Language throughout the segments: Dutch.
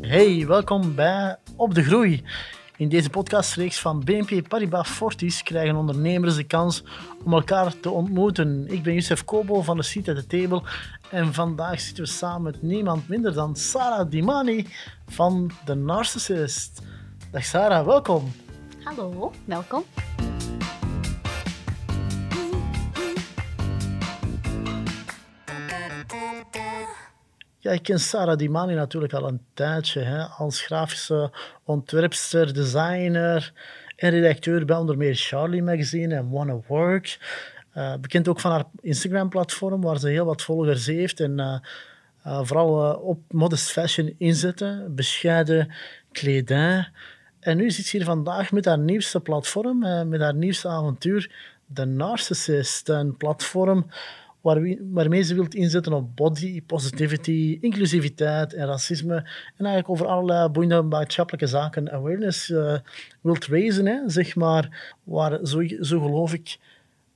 Hey, welkom bij Op de Groei. In deze podcastreeks van BNP Paribas Fortis krijgen ondernemers de kans om elkaar te ontmoeten. Ik ben Youssef Kobo van de Seat at the Table en vandaag zitten we samen met niemand minder dan Sarah Dimani van The Narcissist. Dag Sarah, welkom. Hallo, welkom. Ja, ik ken Sarah Dimani natuurlijk al een tijdje. Hè, als grafische ontwerpster, designer en redacteur bij onder meer Charlie Magazine en Wanna Work. Uh, bekend ook van haar Instagram-platform, waar ze heel wat volgers heeft. En uh, uh, vooral op modest fashion inzetten, bescheiden kledij. En nu zit ze hier vandaag met haar nieuwste platform, met haar nieuwste avontuur, The Narcissist. Een platform waarmee ze wilt inzetten op body positivity, inclusiviteit en racisme. En eigenlijk over allerlei boeiende maatschappelijke zaken awareness uh, wilt raisen, hè, zeg maar. Waar, zo, zo geloof ik,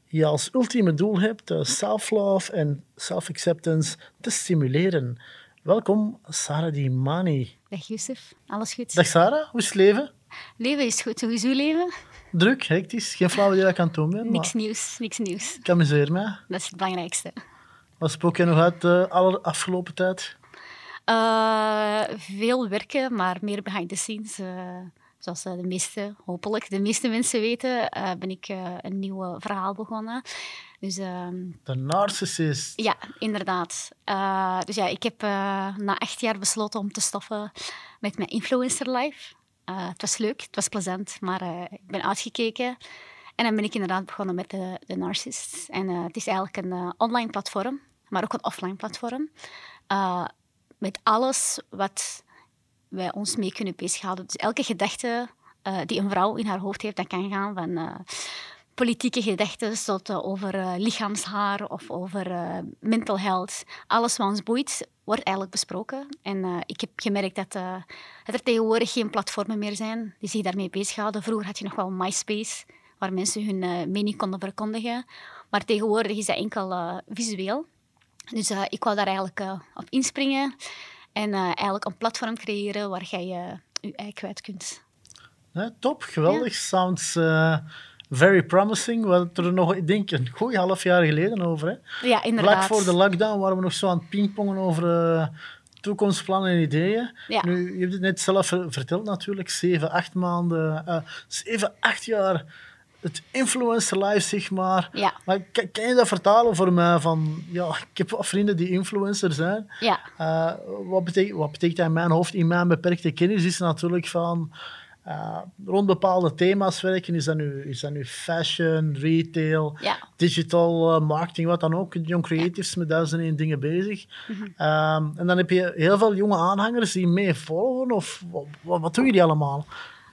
je als ultieme doel hebt uh, self-love en self-acceptance te stimuleren. Welkom, Sarah Dimani. Dag Youssef, alles goed? Dag Sarah, hoe is het leven? Leven is goed, hoe is uw leven? Druk, hectisch. Geen flauw idee dat ik aan het doen ben. Niks nieuws, niks nieuws. Ik amuseer me. Dat is het belangrijkste. Wat spook je nog uit de uh, afgelopen tijd? Uh, veel werken, maar meer behind the scenes. Uh, zoals de meeste, hopelijk, de meeste mensen weten, ben ik een nieuw verhaal begonnen. Dus, uh, de narcissist. Ja, inderdaad. dus ja, ik heb na acht jaar besloten om te stoppen met mijn influencer life. Uh, het was leuk, het was plezant, maar uh, ik ben uitgekeken. En dan ben ik inderdaad begonnen met de, de Narcissist. En uh, het is eigenlijk een online platform, maar ook een offline platform. met alles wat wij ons mee kunnen bezighouden. Dus elke gedachte die een vrouw in haar hoofd heeft, dat kan gaan van politieke gedachten tot over lichaamshaar of over mental health. Alles wat ons boeit, wordt eigenlijk besproken. En uh, ik heb gemerkt dat, uh, dat, er tegenwoordig geen platformen meer zijn die zich daarmee bezighouden. Vroeger had je nog wel MySpace, waar mensen hun uh, mening konden verkondigen. Maar tegenwoordig is dat enkel visueel. Dus ik wou daar eigenlijk op inspringen en eigenlijk een platform creëren waar jij je ei kwijt kunt. Top, geweldig. Ja. Sounds very promising. We hadden er nog, ik denk, een goed half jaar geleden over. Hè? Ja, inderdaad. Vlak voor de lockdown waren we nog zo aan het pingpongen over uh, toekomstplannen en ideeën. Ja. Nu, je hebt het net zelf verteld natuurlijk, zeven, acht maanden, uh, zeven, acht jaar het influencer life, zeg maar. Ja. Maar kan, kan, je dat vertalen voor mij? Van, ja, ik heb wat vrienden die influencer zijn. Ja. Uh, wat, betekent, wat betekent dat in mijn hoofd, in mijn beperkte kennis, is natuurlijk van... Uh, rond bepaalde thema's werken. Is dat nu, is dat nu fashion, retail, ja. digital uh, marketing, wat dan ook. Young Creatives met duizenden één dingen bezig. Mm -hmm. um, en dan heb je heel veel jonge aanhangers die mee volgen. Of wat, wat doen jullie allemaal?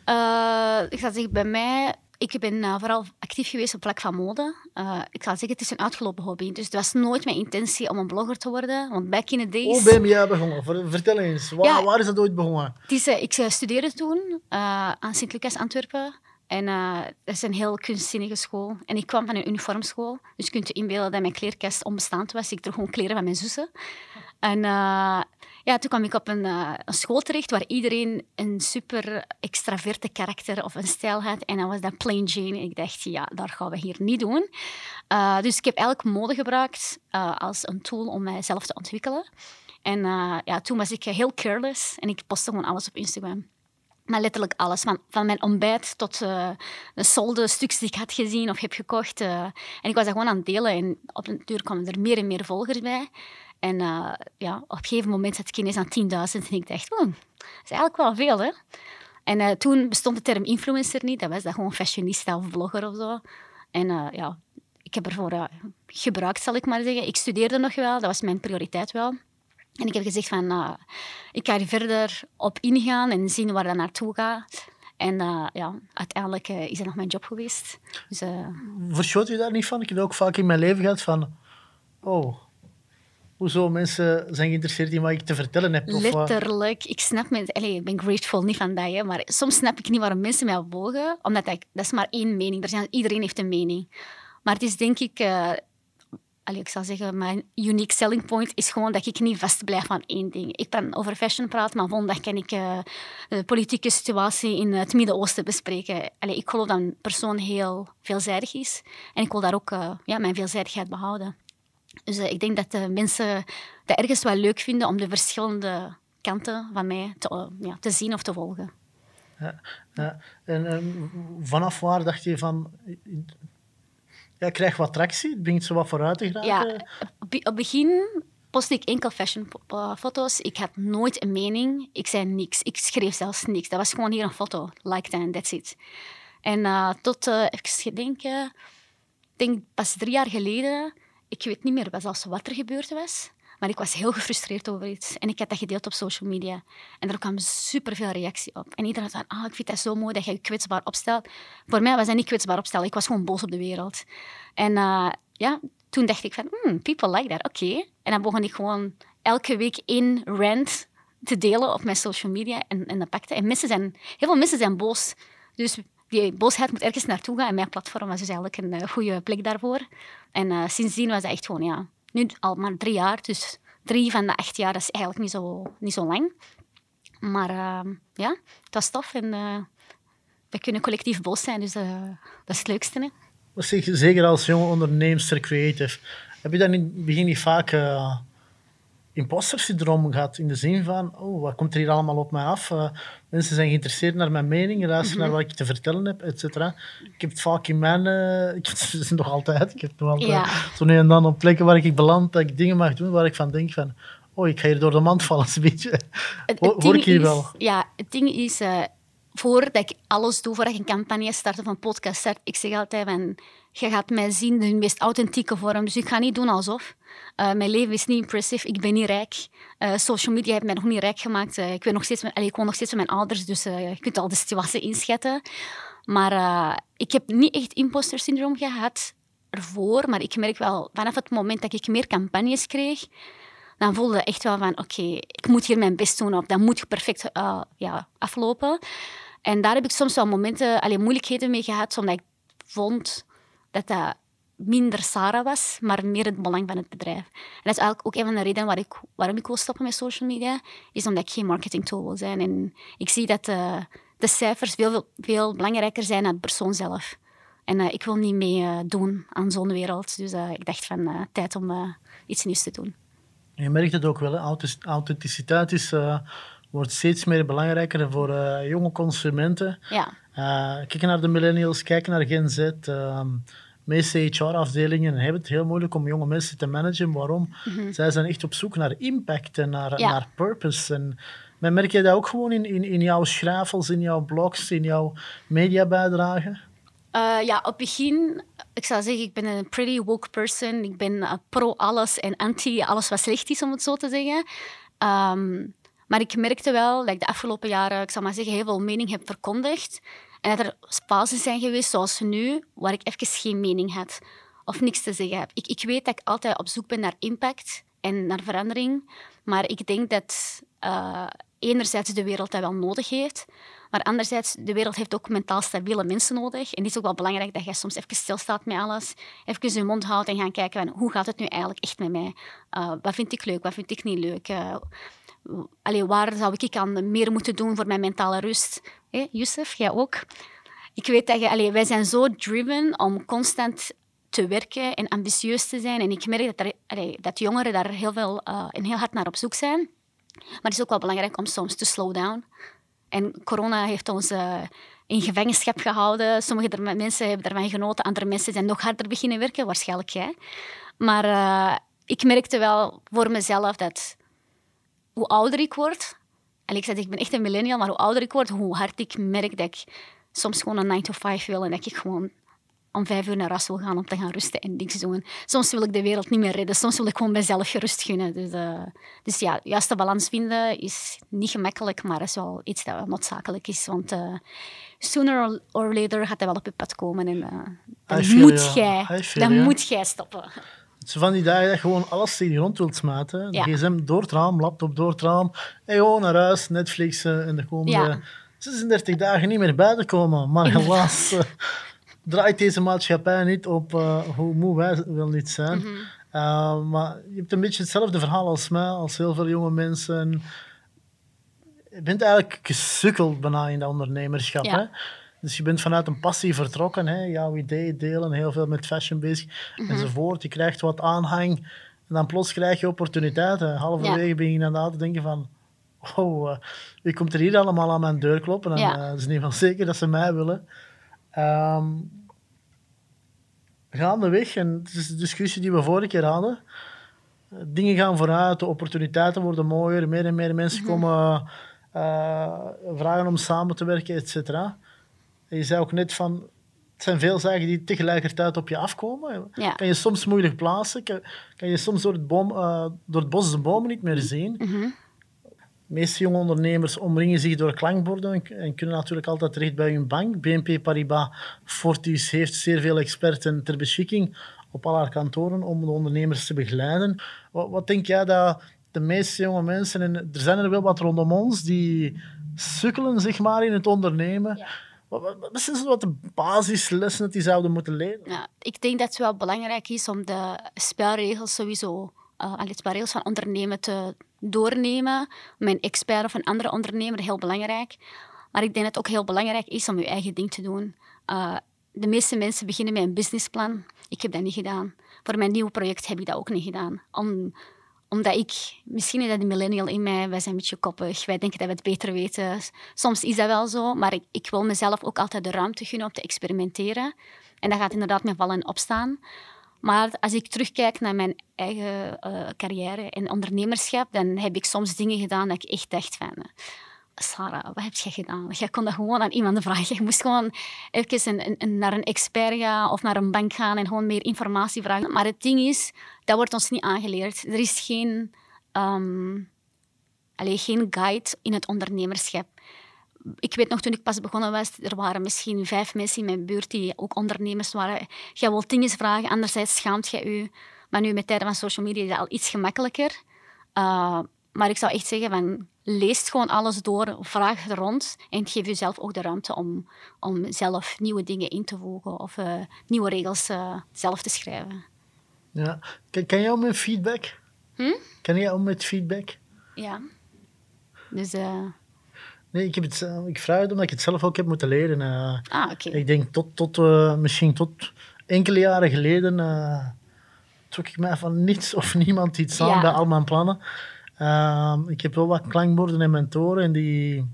Uh, ik zou zeggen, bij mij ik ben uh, vooral actief geweest op vlak van mode. Uh, ik zal zeggen, het is een uitgelopen hobby. Dus het was nooit mijn intentie om een blogger te worden. Want back in the days... Hoe ben jij begonnen? Vertel eens, waar, ja, waar is dat ooit begonnen? Het is, uh, ik studeerde toen aan Sint-Lucas Antwerpen. En dat is een heel kunstzinnige school. En ik kwam van een uniformschool. Dus je kunt je inbeelden dat mijn kleerkast onbestaand was. Ik droeg gewoon kleren van mijn zussen. En ja, toen kwam ik op een, uh, een, school terecht waar iedereen een super extraverte karakter of een stijl had. En dan was dat Plain Jane. En ik dacht, ja, daar gaan we hier niet doen. Uh, dus ik heb eigenlijk mode gebruikt uh, als een tool om mijzelf te ontwikkelen. En ja, toen was ik heel careless en ik postte gewoon alles op Instagram. Maar letterlijk alles. Van, van mijn ontbijt tot uh, de stuks die ik had gezien of heb gekocht. En ik was dat gewoon aan het delen. En op een duur kwamen er meer en meer volgers bij. En uh, ja, op een gegeven moment zat ik ineens aan 10.000 en ik dacht, dat is eigenlijk wel veel, hè? En uh, toen bestond de term influencer niet. Dat was dat gewoon fashionista of blogger of zo. En uh, ja, ik heb ervoor gebruikt, zal ik maar zeggen. Ik studeerde nog wel, dat was mijn prioriteit wel. En ik heb gezegd van, ik ga er verder op ingaan en zien waar dat naartoe gaat. En ja, uiteindelijk is dat nog mijn job geweest. Dus, Verschoot je daar niet van? Ik heb ook vaak in mijn leven gehad van... Oh, hoezo mensen zijn geïnteresseerd in wat ik te vertellen heb. Letterlijk. Ik snap me, allez, ik ben grateful niet van dat, maar soms snap ik niet waarom mensen mij volgen, omdat ik, dat is maar één mening. Er zijn, iedereen heeft een mening. Maar het is denk ik, allee, ik zou zeggen, mijn unique selling point is gewoon dat ik niet vast blijf één ding. Ik kan over fashion praten, maar dag kan ik uh, de politieke situatie in het Midden-Oosten bespreken. Ik geloof dat een persoon heel veelzijdig is. En ik wil daar ook uh, ja, mijn veelzijdigheid behouden. Dus uh, ik denk dat de mensen dat ergens wel leuk vinden om de verschillende kanten van mij te, ja, te zien of te volgen. Ja, ja. En, en vanaf waar dacht je van ja, krijg wat tractie, het begint zo wat vooruit te geraken. Ja, op het begin postte ik enkel fashion foto's. Ik had nooit een mening. Ik zei niks. Ik schreef zelfs niks. Dat was gewoon hier een foto. Like that that's it. En uh, tot, uh, denken, denk pas drie jaar geleden, ik weet niet meer zelfs wat er gebeurd was, maar ik was heel gefrustreerd over iets. En ik had dat gedeeld op social media. En er kwam superveel reactie op. En iedereen zei, ah, ik vind het zo mooi dat je je kwetsbaar opstelt. Voor mij was dat niet kwetsbaar opstellen. Ik was gewoon boos op de wereld. En uh, ja, toen dacht ik van, hmm, people like that, oké. En dan begon ik gewoon elke week één rant te delen op mijn social media. En, en dat pakte. En mensen zijn, heel veel mensen zijn boos. Dus die boosheid moet ergens naartoe gaan. En mijn platform was dus eigenlijk een uh, goede plek daarvoor. En uh, sindsdien was dat echt gewoon, ja, nu al maar drie jaar, dus drie van de acht jaar dat is eigenlijk niet zo, niet zo lang. Maar uh, ja, het was tof en uh, we kunnen collectief boos zijn, dus dat is het leukste. Hè? Zeker als jonge onderneemster, creative, heb je dan in het begin niet vaak imposter syndroom gehad. In de zin van, oh, wat komt er hier allemaal op mij af? Uh, mensen zijn geïnteresseerd naar mijn mening, luisteren naar mhm. wat ik te vertellen heb, et cetera. Ik heb het vaak in mijn... Uh, ik heb het nog altijd. Ik heb het nog altijd ja. zo nu en dan op plekken waar ik beland, dat ik dingen mag doen waar ik van denk van... Oh, ik ga hier door de mand vallen, een beetje. Het, Hoor ik hier wel. Ja, het ding is... Uh, voordat ik alles doe, voordat ik een campagne start of een podcast start, ik zeg altijd van je gaat mij zien in de meest authentieke vorm. Dus ik ga niet doen alsof. Uh, mijn leven is niet impressive. Ik ben niet rijk. Uh, social media heeft mij nog niet rijk gemaakt. Uh, ik, ben nog steeds met, allez, ik woon nog steeds met mijn ouders, dus je kunt al de situatie inschatten. Maar ik heb niet echt imposter syndroom gehad ervoor. Maar ik merk wel, vanaf het moment dat ik meer campagnes kreeg, dan voelde ik echt wel van, oké, ik moet hier mijn best doen. Of dat moet perfect ja, aflopen. En daar heb ik soms wel momenten, alleen moeilijkheden mee gehad, omdat ik vond dat dat minder Sarah was, maar meer het belang van het bedrijf. En dat is eigenlijk ook een van de redenen waar ik, waarom ik wil stoppen met social media, is omdat ik geen marketing tool wil zijn. En ik zie dat de, de cijfers veel, veel belangrijker zijn dan de persoon zelf. En uh, ik wil niet mee uh, doen aan zo'n wereld. Dus uh, ik dacht van tijd om iets nieuws te doen. Je merkt het ook wel, authenticiteit is, wordt steeds meer belangrijker voor jonge consumenten. Ja. kijken naar de millennials, kijken naar Gen Z. Ehm, meeste HR-afdelingen hebben het heel moeilijk om jonge mensen te managen. Waarom? Mhm. Zij zijn echt op zoek naar impact en naar, naar purpose. En maar merk je dat ook gewoon in, in, in jouw schravels, in jouw blogs, in jouw mediabijdragen? Uh, ja, op het begin, ik zou zeggen, ik ben een pretty woke person. Ik ben uh, pro alles en anti alles wat slecht is, om het zo te zeggen. Um, maar ik merkte wel dat ik de afgelopen jaren, ik zal maar zeggen, heel veel mening heb verkondigd. En dat er fases zijn geweest, zoals nu, waar ik even geen mening had of niks te zeggen heb. Ik, ik weet dat ik altijd op zoek ben naar impact en naar verandering. Maar ik denk dat uh, enerzijds de wereld dat wel nodig heeft. Maar anderzijds, de wereld heeft ook mentaal stabiele mensen nodig. En het is ook wel belangrijk dat je soms even stilstaat met alles. Even je mond houdt en gaan kijken van, hoe gaat het nu eigenlijk echt met mij? Uh, wat vind ik leuk, wat vind ik niet leuk? Uh, allee, waar zou ik aan meer moeten doen voor mijn mentale rust? Hey, Youssef, jij ook? Ik weet dat je, allee, wij zijn zo driven om constant te werken en ambitieus te zijn. En ik merk dat, er, allee, dat jongeren daar heel, veel, uh, en heel hard naar op zoek zijn. Maar het is ook wel belangrijk om soms te slow down. En corona heeft ons uh, in gevangenschap gehouden. Sommige mensen hebben ervan genoten, andere mensen zijn nog harder beginnen werken, waarschijnlijk jij. Maar uh, ik merkte wel voor mezelf dat hoe ouder ik word, en ik zeg, ik ben echt een millennial, maar hoe ouder ik word, hoe hard ik merk dat ik soms gewoon een 9 to 5 wil en dat ik gewoon om vijf uur naar huis wil gaan om te gaan rusten en niks doen. Soms wil ik de wereld niet meer redden, soms wil ik gewoon mezelf gerust gunnen. Dus, uh, dus ja, juist de balans vinden is niet gemakkelijk, maar is wel iets dat wel noodzakelijk is. Want uh, sooner or later gaat dat wel op je pad komen en uh, dan, moet, jij, dan moet jij stoppen. Het van die dagen dat je gewoon alles tegen je rond wilt smaten. De gsm door het raam, laptop door het raam. En gewoon naar huis, Netflix en de komende 36 dagen niet meer bij te komen. Maar helaas uh, draait deze maatschappij niet op uh, hoe moe wij wel niet zijn. Mhm. Uh, maar je hebt een beetje hetzelfde verhaal als mij, als heel veel jonge mensen. Je bent eigenlijk gesukkeld bijna in dat ondernemerschap. Ja. Hè? Dus je bent vanuit een passie vertrokken, hè? jouw ideeën delen, heel veel met fashion bezig Mhm. enzovoort. Je krijgt wat aanhang en dan plots krijg je opportuniteiten. Halverwege begin je na te denken van, oh, eh, wie komt er hier allemaal aan mijn deur kloppen? En Ja. eh, het is niet van zeker dat ze mij willen. Ehm gaandeweg, en het is de discussie die we vorige keer hadden, eh, dingen gaan vooruit, de opportuniteiten worden mooier, meer en meer mensen komen eh, vragen om samen te werken, et cetera. En je zei ook net van, het zijn veel zaken die tegelijkertijd op je afkomen. Ja. Kan je soms moeilijk plaatsen, kan, kan je soms door het, boom, eh, door het bos de bomen niet meer zien. Mhm. De meeste jonge ondernemers omringen zich door klankborden en, en kunnen natuurlijk altijd terecht bij hun bank. BNP Paribas Fortis heeft zeer veel experten ter beschikking op al haar kantoren om de ondernemers te begeleiden. Wat, wat denk jij dat de meeste jonge mensen, en er zijn er wel wat rondom ons, die sukkelen zeg maar, in het ondernemen. Ja. Wat, wat, wat de basislessen die zouden moeten leren? Ja, ik denk dat het wel belangrijk is om de spelregels sowieso, uh, de spelregels van ondernemen te doornemen. Mijn expert of een andere ondernemer, heel belangrijk. Maar ik denk dat het ook heel belangrijk is om je eigen ding te doen. Uh, de meeste mensen beginnen met een businessplan. Ik heb dat niet gedaan. Voor mijn nieuwe project heb ik dat ook niet gedaan. Omdat ik, misschien is dat de millennial in mij, wij zijn een beetje koppig, wij denken dat we het beter weten. Soms is dat wel zo, maar ik, ik wil mezelf ook altijd de ruimte gunnen om te experimenteren. En dat gaat inderdaad met vallen en opstaan. Maar als ik terugkijk naar mijn eigen uh, carrière en ondernemerschap, dan heb ik soms dingen gedaan dat ik echt dacht van... Sarah, wat heb je gedaan? Je kon dat gewoon aan iemand vragen. Je moest gewoon even een, een, naar een expert gaan of naar een bank gaan en gewoon meer informatie vragen. Maar het ding is, dat wordt ons niet aangeleerd. Er is geen, um, allez, geen guide in het ondernemerschap. Ik weet nog, toen ik pas begonnen was, er waren misschien vijf mensen in mijn buurt die ook ondernemers waren. Jij wilt dingen vragen, anderzijds schaamt je je. Maar nu met tijden van social media is dat al iets gemakkelijker. Uh, maar ik zou echt zeggen, van, lees gewoon alles door, vraag het rond en geef jezelf ook de ruimte om, om zelf nieuwe dingen in te voegen of uh, nieuwe regels uh, zelf te schrijven. Ja. Kan, kan jij om met feedback? Hm? Kan jij om met feedback? Ja. Dus... Uh... Nee, ik, heb het, ik vraag het omdat ik het zelf ook heb moeten leren. ah, oké. Okay. Ik denk tot, tot misschien tot enkele jaren geleden trok ik mij van niets of niemand iets aan Ja. bij al mijn plannen. Uh, ik heb wel wat klankborden en mentoren en die,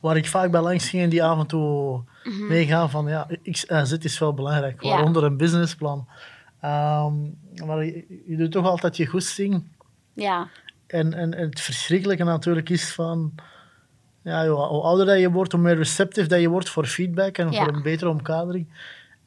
waar ik vaak bij langs ging en die af en toe Mhm. meegaan van ja, X, Y, Z is wel belangrijk, Ja. waaronder een businessplan. Um, maar je, je, doet toch altijd je goesting. Ja. En, en, en het verschrikkelijke natuurlijk is van, ja, joh, hoe ouder dat je wordt, hoe meer receptief dat je wordt voor feedback en Ja. voor een betere omkadering.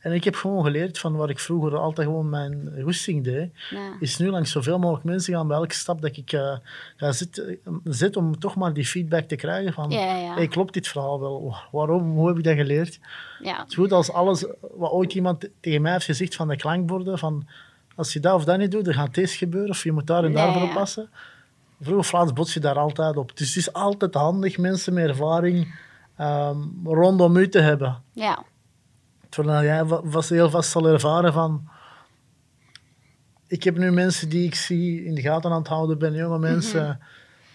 En ik heb gewoon geleerd van waar ik vroeger altijd gewoon mijn goesting deed, Ja. is nu langs zoveel mogelijk mensen gaan bij elke stap dat ik uh, ga zitten, zit om toch maar die feedback te krijgen van, Ja, ja, ja. hey, klopt dit verhaal wel? Waarom? Hoe heb ik dat geleerd? ja. Het is goed als alles wat ooit iemand tegen mij heeft gezegd van de klankborden, van als je dat of dat niet doet, dan gaat deze gebeuren of je moet daar en daar voor ja. oppassen. Vroeg of laat bots je daar altijd op. Dus het is altijd handig mensen met ervaring ehm, rondom u te hebben. ja. Terwijl jij vast heel vast zal ervaren van... Ik heb nu mensen die ik zie in de gaten aan het houden ben, jonge mensen,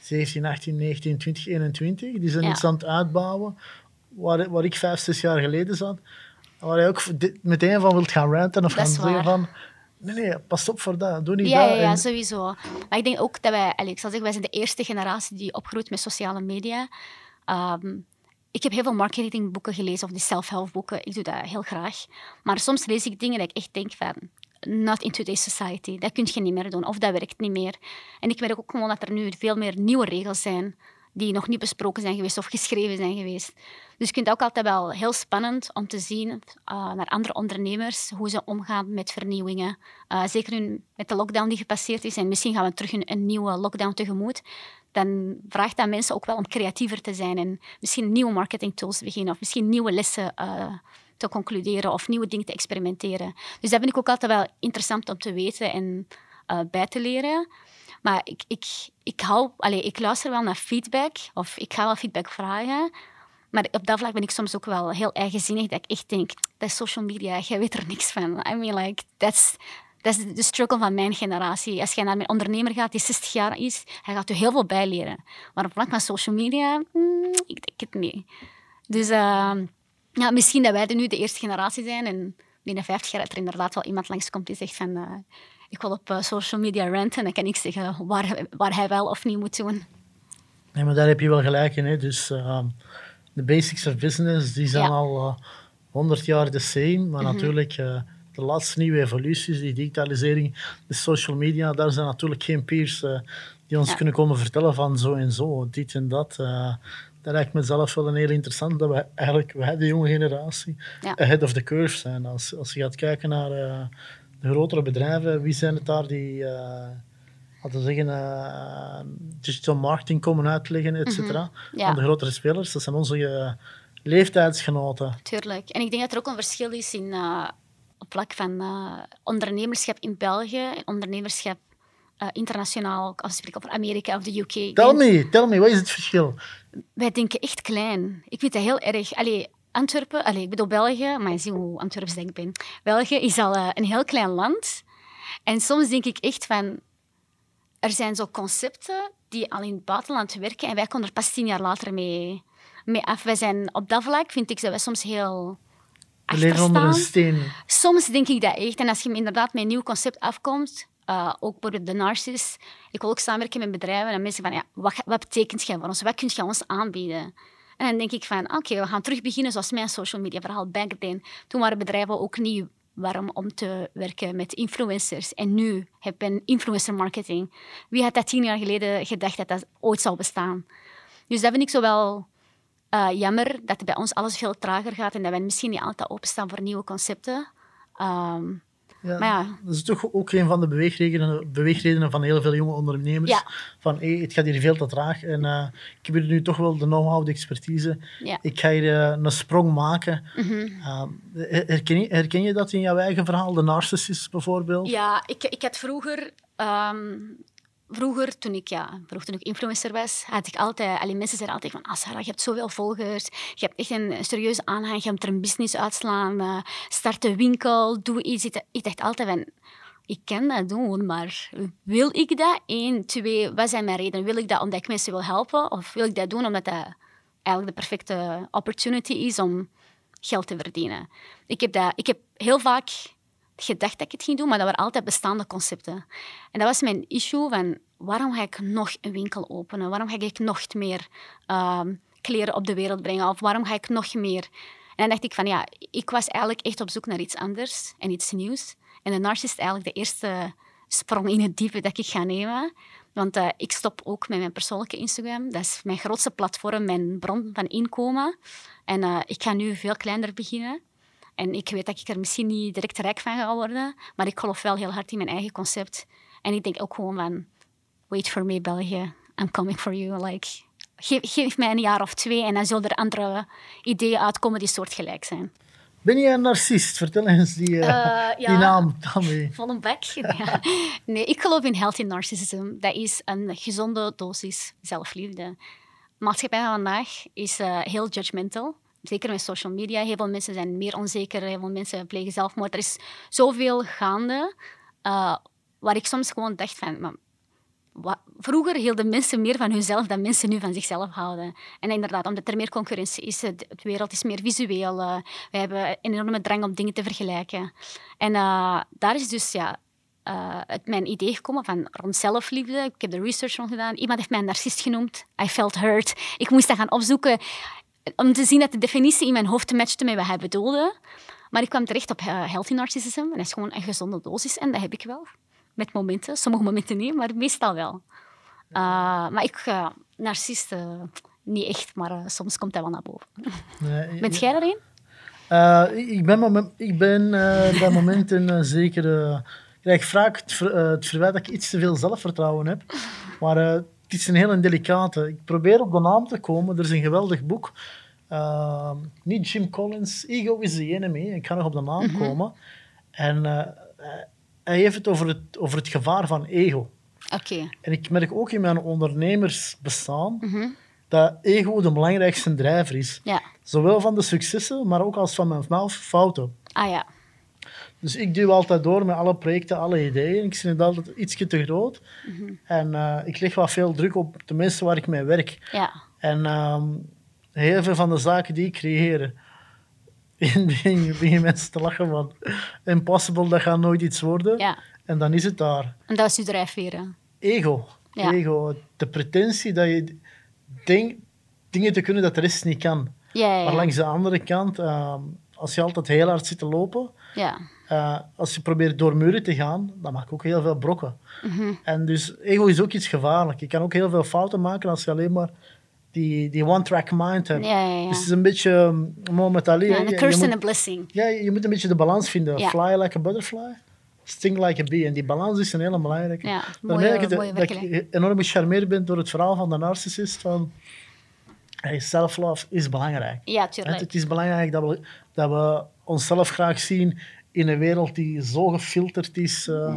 17, 18, 19, 20, 21, die zijn Ja. iets aan het uitbouwen, waar, waar ik vijf, zes jaar geleden zat, waar je ook meteen van wilt gaan ranten of Dat gaan zeggen van, nee, nee, pas op voor dat, doe niet Ja, dat. ja, ja, sowieso. Maar ik denk ook dat wij, allee, ik zal zeggen, wij zijn de eerste generatie die opgroeit met sociale media. Ehm, ik heb heel veel marketingboeken gelezen of die self-help boeken. Ik doe dat heel graag. Maar soms lees ik dingen dat ik echt denk van... Not in today's society. Dat kun je niet meer doen. Of dat werkt niet meer. En ik merk ook gewoon dat er nu veel meer nieuwe regels zijn die nog niet besproken zijn geweest of geschreven zijn geweest. Dus ik vind het ook altijd wel heel spannend om te zien uh, naar andere ondernemers hoe ze omgaan met vernieuwingen. Uh, zeker nu met de lockdown die gepasseerd is en misschien gaan we terug een, een nieuwe lockdown tegemoet. Dan vraagt dat mensen ook wel om creatiever te zijn en misschien nieuwe marketingtools te beginnen of misschien nieuwe lessen uh, te concluderen of nieuwe dingen te experimenteren. Dus dat vind ik ook altijd wel interessant om te weten en bij te leren. Maar ik, ik, ik, hou, allez, ik luister wel naar feedback of ik ga wel feedback vragen. Maar op dat vlak ben ik soms ook wel heel eigenzinnig dat ik echt denk, dat is social media, jij weet er niks van. I mean, like, that's, is de struggle van mijn generatie. Als je naar mijn ondernemer gaat die 60 jaar is, hij gaat je heel veel bijleren. Maar op vlak van social media, mm, ik denk het niet. Dus uh, ja, misschien dat wij nu de eerste generatie zijn en binnen 50 jaar dat er inderdaad wel iemand langskomt die zegt van uh, ik wil op uh, social media ranten en dan kan ik zeggen waar, waar hij wel of niet moet doen. Nee, maar daar heb je wel gelijk in. Hè. Dus uh, de basics of business die zijn al 100 jaar de same, maar mhm. natuurlijk de laatste nieuwe evoluties, die digitalisering, de social media, daar zijn natuurlijk geen peers die ons kunnen komen vertellen van zo en zo, dit en dat dat lijkt me zelf wel een heel interessant, dat we eigenlijk, wij, de jonge generatie, ja. ahead of the curve zijn. Als, als je gaat kijken naar uh, de grotere bedrijven, wie zijn het daar die, uh, laten we zeggen, uh, digital marketing komen uitleggen, et cetera. Mm de grotere spelers, dat zijn onze leeftijdsgenoten. Tuurlijk. En ik denk dat er ook een verschil is in, op vlak van ondernemerschap in België en ondernemerschap uh, internationaal, als ik spreek over Amerika of de UK. Tell me, tell me, wat is het verschil? Wij denken echt klein. Ik vind dat heel erg. Allee, Antwerpen, allee, ik bedoel België, maar je ziet hoe Antwerps denk ik ben. België is al uh, een heel klein land. En soms denk ik echt van, er zijn zo concepten die al in het buitenland werken en wij komen er pas tien jaar later mee, mee af. Wij zijn op dat vlak, vind ik, dat wij soms heel leven onder een steen. Soms denk ik dat echt. En als je inderdaad met een nieuw concept afkomt, uh, ook bijvoorbeeld de Narcis. Ik wil ook samenwerken met bedrijven en mensen van, ja, wat, wat betekent jij voor ons? Wat kun je ons aanbieden? En dan denk ik van, oké, we gaan terug beginnen zoals mijn social media verhaal back then. Toen waren bedrijven ook niet warm om te werken met influencers. En nu heb je influencer marketing. Wie had dat tien jaar geleden gedacht dat dat ooit zou bestaan? Dus dat vind ik zo wel uh, jammer, dat bij ons alles veel trager gaat en dat wij misschien niet altijd openstaan voor nieuwe concepten. Um, ja, maar ja. Dat is toch ook een van de beweegredenen, beweegredenen van heel veel jonge ondernemers. Van hey, het gaat hier veel te traag en uh, ik heb hier nu toch wel de know-how, de expertise. Ik ga hier uh, een sprong maken. Mm -hmm. herken, je, herken je dat in jouw eigen verhaal, de narcissist bijvoorbeeld? Ja, ik, ik had vroeger um, vroeger, toen ik, ja, vroeger, toen ik influencer was, had ik altijd... Allee, mensen zeiden altijd van, ah je hebt zoveel volgers, je hebt echt een serieuze aanhang, je moet er een business uitslaan, uh, start een winkel, doe iets. Ik dacht altijd van, ik kan dat doen, maar wil ik dat? Eén, twee, wat zijn mijn redenen? Wil ik dat omdat ik mensen wil helpen? Of wil ik dat doen omdat dat eigenlijk de perfecte opportunity is om geld te verdienen? Ik heb, dat, ik heb heel vaak gedacht dat ik het ging doen, maar dat waren altijd bestaande concepten. En dat was mijn issue van waarom ga ik nog een winkel openen? Waarom ga ik nog meer uh, kleren op de wereld brengen? Of waarom ga ik nog meer... En dan dacht ik van ja, ik was eigenlijk echt op zoek naar iets anders en iets nieuws. En de Narcissist is eigenlijk de eerste sprong in het diepe dat ik ga nemen. Want uh, ik stop ook met mijn persoonlijke Instagram. Dat is mijn grootste platform, mijn bron van inkomen. En uh, ik ga nu veel kleiner beginnen. En ik weet dat ik er misschien niet direct rijk van ga worden, maar ik geloof wel heel hard in mijn eigen concept. En ik denk ook gewoon van, wait for me België, I'm coming for you. Like, geef, geef mij een jaar of twee en dan zullen er andere ideeën uitkomen die soortgelijk zijn. Ben je een narcist? Vertel eens die, uh, uh, die naam. Van een bek. ja. Nee, ik geloof in healthy narcissism. Dat is een gezonde dosis zelfliefde. De maatschappij van vandaag is uh, heel judgmental zeker met social media, heel veel mensen zijn meer onzeker, heel veel mensen plegen zelfmoord. Er is zoveel gaande, uh, waar ik soms gewoon dacht van... Maar, vroeger hielden mensen meer van hunzelf dan mensen nu van zichzelf houden. En inderdaad, omdat er meer concurrentie is, de wereld is meer visueel. Uh, we hebben een enorme drang om dingen te vergelijken. En uh, daar is dus ja, het mijn idee gekomen van rond zelfliefde. Ik heb de research rond gedaan. Iemand heeft mij een narcist genoemd. I felt hurt. Ik moest dat gaan opzoeken om te zien dat de definitie in mijn hoofd matchte met wat hij bedoelde. Maar ik kwam terecht op uh, healthy narcissism. En dat is gewoon een gezonde dosis. En dat heb ik wel. Met momenten. Sommige momenten niet, maar meestal wel. Uh, maar ik, uh, narcist, niet echt, maar soms komt dat wel naar boven. Nee, Bent jij erin? ik ben, moment, ik ben bij momenten zeker... ik krijg vaak het, ver, het verwijt dat ik iets te veel zelfvertrouwen heb. Maar het is een hele delicate. Ik probeer op de naam te komen. Er is een geweldig boek. Uh, niet Jim Collins, Ego is the Enemy. Ik ga nog op de naam mhm. komen. En uh, hij heeft het over, het over het gevaar van ego. Oké. En ik merk ook in mijn ondernemersbestaan mm dat ego de belangrijkste drijver is. Ja. Zowel van de successen, maar ook als van mijn fouten. Ah ja. Dus ik duw altijd door met alle projecten, alle ideeën. Ik vind het altijd ietsje te groot. En eh, ik leg wat veel druk op de mensen waar ik mee werk. Ja. En ehm, heel veel van de zaken die ik creëer, in begin beginnen mensen te lachen van impossible, dat gaat nooit iets worden. ja. En dan is het daar. En dat is uw drijfveer. hè? Ego. Ja. Ego. De pretentie dat je denkt dingen te kunnen dat de rest niet kan. Ja, Maar langs de andere kant, ehm, als je altijd heel hard zit te lopen, ja. eh, als je probeert door muren te gaan, dan maak je ook heel veel brokken. Mhm. En dus ego is ook iets gevaarlijk. Je kan ook heel veel fouten maken als je alleen maar die, die one-track mind hebt. Ja, ja, ja. Dus het is een beetje um, Muhammad Ali. Ja, een Je- je curse moet- and a blessing. ja, je moet een beetje de balans vinden. Fly like a butterfly, sting like a bee. En die balans is een hele belangrijke. Ja, mooie, dat ik, mooie dat ik enorm gecharmeerd ben door het verhaal van de narcissist. Van, hey, self-love is belangrijk. Ja, Het, tuurlijk. het is belangrijk dat we, dat we onszelf graag zien in een wereld die zo gefilterd is. eh,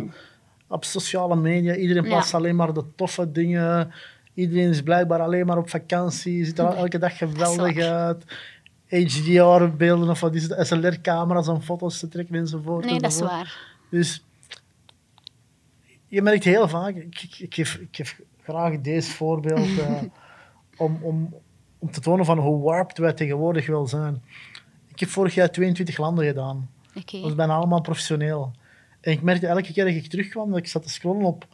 Op sociale media, iedereen Mm. Plaatst alleen maar de toffe dingen. Iedereen is blijkbaar alleen maar op vakantie, ziet er elke dag geweldig uit. HDR-beelden of wat is het, SLR-camera's om foto's te trekken enzovoort. Nee, dat is waar. Dus je merkt heel vaak, ik, ik, ik, geef, ik geef graag deze voorbeeld eh, om, om, om te tonen van hoe warped wij tegenwoordig wel zijn. Ik heb vorig jaar 22 landen gedaan. Oké. Dat was bijna allemaal professioneel. En ik merkte elke keer dat ik terugkwam, dat ik zat te scrollen op,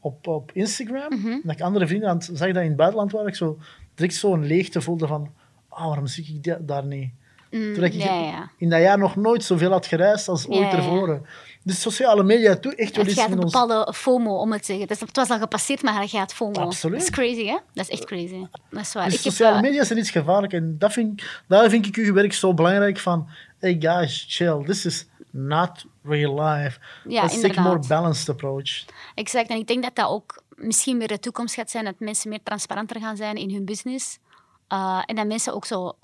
op, op Instagram, Mhm. dat ik andere vrienden aan het, zag dat in het buitenland waren, ik zo direct zo'n leegte voelde van, ah, waarom zie ik da- daar niet? Mm, Terwijl ik ja, ja. in dat jaar nog nooit zoveel had gereisd als Ja, ooit ervoor. Dus sociale media toe echt wel iets met een ons... bepaalde FOMO, om het te zeggen. Dus het was al gepasseerd, maar hij gaat FOMO. Absoluut. Dat is crazy, hè? Dat is echt crazy. Dat is waar. Dus ik sociale eh, media zijn iets gevaarlijk en dat vind, ik- daar vind ik uw werk zo belangrijk van. Hey guys, chill. This is not real life. Ja, Let's take a more balanced approach. Exact. En ik denk dat dat ook misschien meer de toekomst gaat zijn, dat mensen meer transparanter gaan zijn in hun business. Uh, en dat mensen ook zo...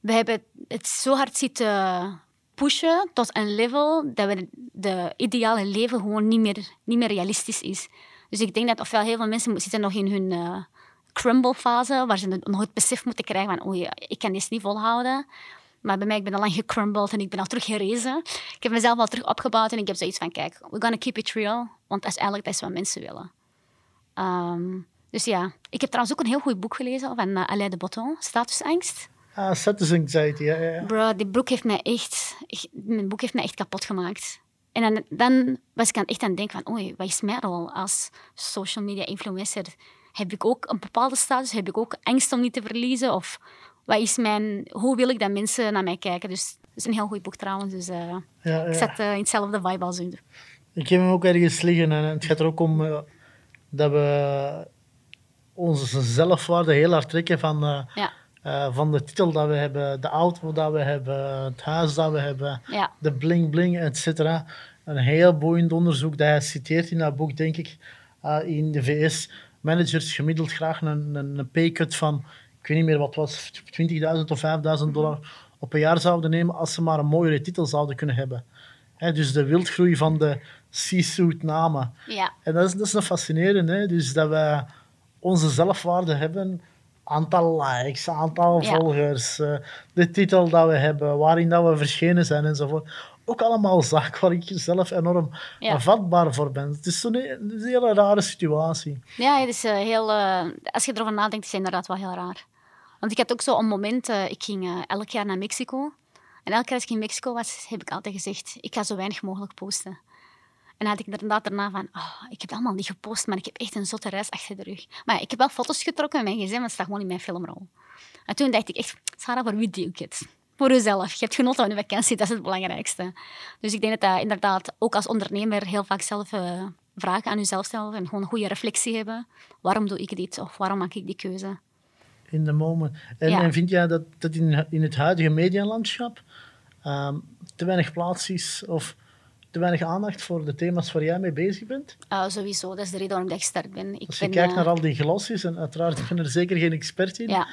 We hebben het zo hard zitten pushen tot een level dat we de ideale leven gewoon niet meer, niet meer realistisch is. Dus ik denk dat ofwel heel veel mensen zitten nog in hun eh, crumble fase, waar ze nog het besef moeten krijgen van oei, ik kan dit niet volhouden. Maar bij mij, ik ben al lang gecrumbled en ik ben al terug gerezen. Ik heb mezelf al terug opgebouwd en ik heb zoiets van, kijk, we're gonna keep it real. Want dat is eigenlijk dat is wat mensen willen. Ehm, dus ja, ik heb trouwens ook een heel goed boek gelezen van uh, Alain de Botton, Statusangst. Ah, status anxiety, ja, ja, ja. Bro, dit boek heeft mij echt, echt- mijn boek heeft mij echt kapot gemaakt. En dan, dan was ik aan, echt aan het denken van, oei, wat is mijn rol als social media influencer? Heb ik ook een bepaalde status? Heb ik ook angst om niet te verliezen? Of wat is mijn, hoe wil ik dat mensen naar mij kijken? Dus het is een heel goed boek trouwens. Dus eh, ja, ik ja. zat eh, in hetzelfde vibe als u. Ik heb hem ook ergens liggen en het gaat er ook om eh, dat we onze zelfwaarde heel hard trekken van, Ja, van de titel dat we hebben, de auto dat we hebben, het huis dat we hebben. ja, de bling bling, et cetera. Een heel boeiend onderzoek dat hij citeert in dat boek, denk ik. Uh, in de VS managers gemiddeld graag een, een, een paycut van, ik weet niet meer wat was, 20.000 of 5.000 dollar op een jaar zouden nemen als ze maar een mooiere titel zouden kunnen hebben. Hè, dus de wildgroei van de C-suite namen. ja. En dat is, dat is een fascinerend, hè? dus dat we onze zelfwaarde hebben, aantal likes, aantal Ja. volgers, eh, de titel dat we hebben, waarin dat we verschenen zijn enzovoort. Ook allemaal zaken waar ik zelf enorm Ja. vatbaar voor ben. Het is zo'n een hele rare situatie. Ja, het is eh, heel... eh, als je erover nadenkt, is het inderdaad wel heel raar. Want ik had ook zo een moment... eh, ik ging elk jaar naar Mexico. En elke keer als ik in Mexico was, heb ik altijd gezegd... Ik ga zo weinig mogelijk posten. En dan had ik inderdaad daarna van... Oh, ik heb allemaal niet gepost, maar ik heb echt een zotte reis achter de rug. Maar ja, ik heb wel foto's getrokken met mijn gsm, maar het staat gewoon in mijn filmrol. En toen dacht ik echt... Sarah, voor wie doe ik het? Voor jezelf. Je hebt genoten van je vakantie, dat is het belangrijkste. Dus ik denk dat dat inderdaad ook als ondernemer heel vaak zelf eh, vragen aan jezelf stellen en gewoon een goede reflectie hebben. Waarom doe ik dit of waarom maak ik die keuze? In the moment. En, Ja. en vind jij dat, dat in, in het huidige medialandschap ehm, te weinig plaats is of te weinig aandacht voor de thema's waar jij mee bezig bent? Uh, sowieso, dat is de reden waarom ik gestart ben. Ik Als je ben, kijkt eh, naar al die glossies, en uiteraard ik ben er zeker geen expert in, Ja,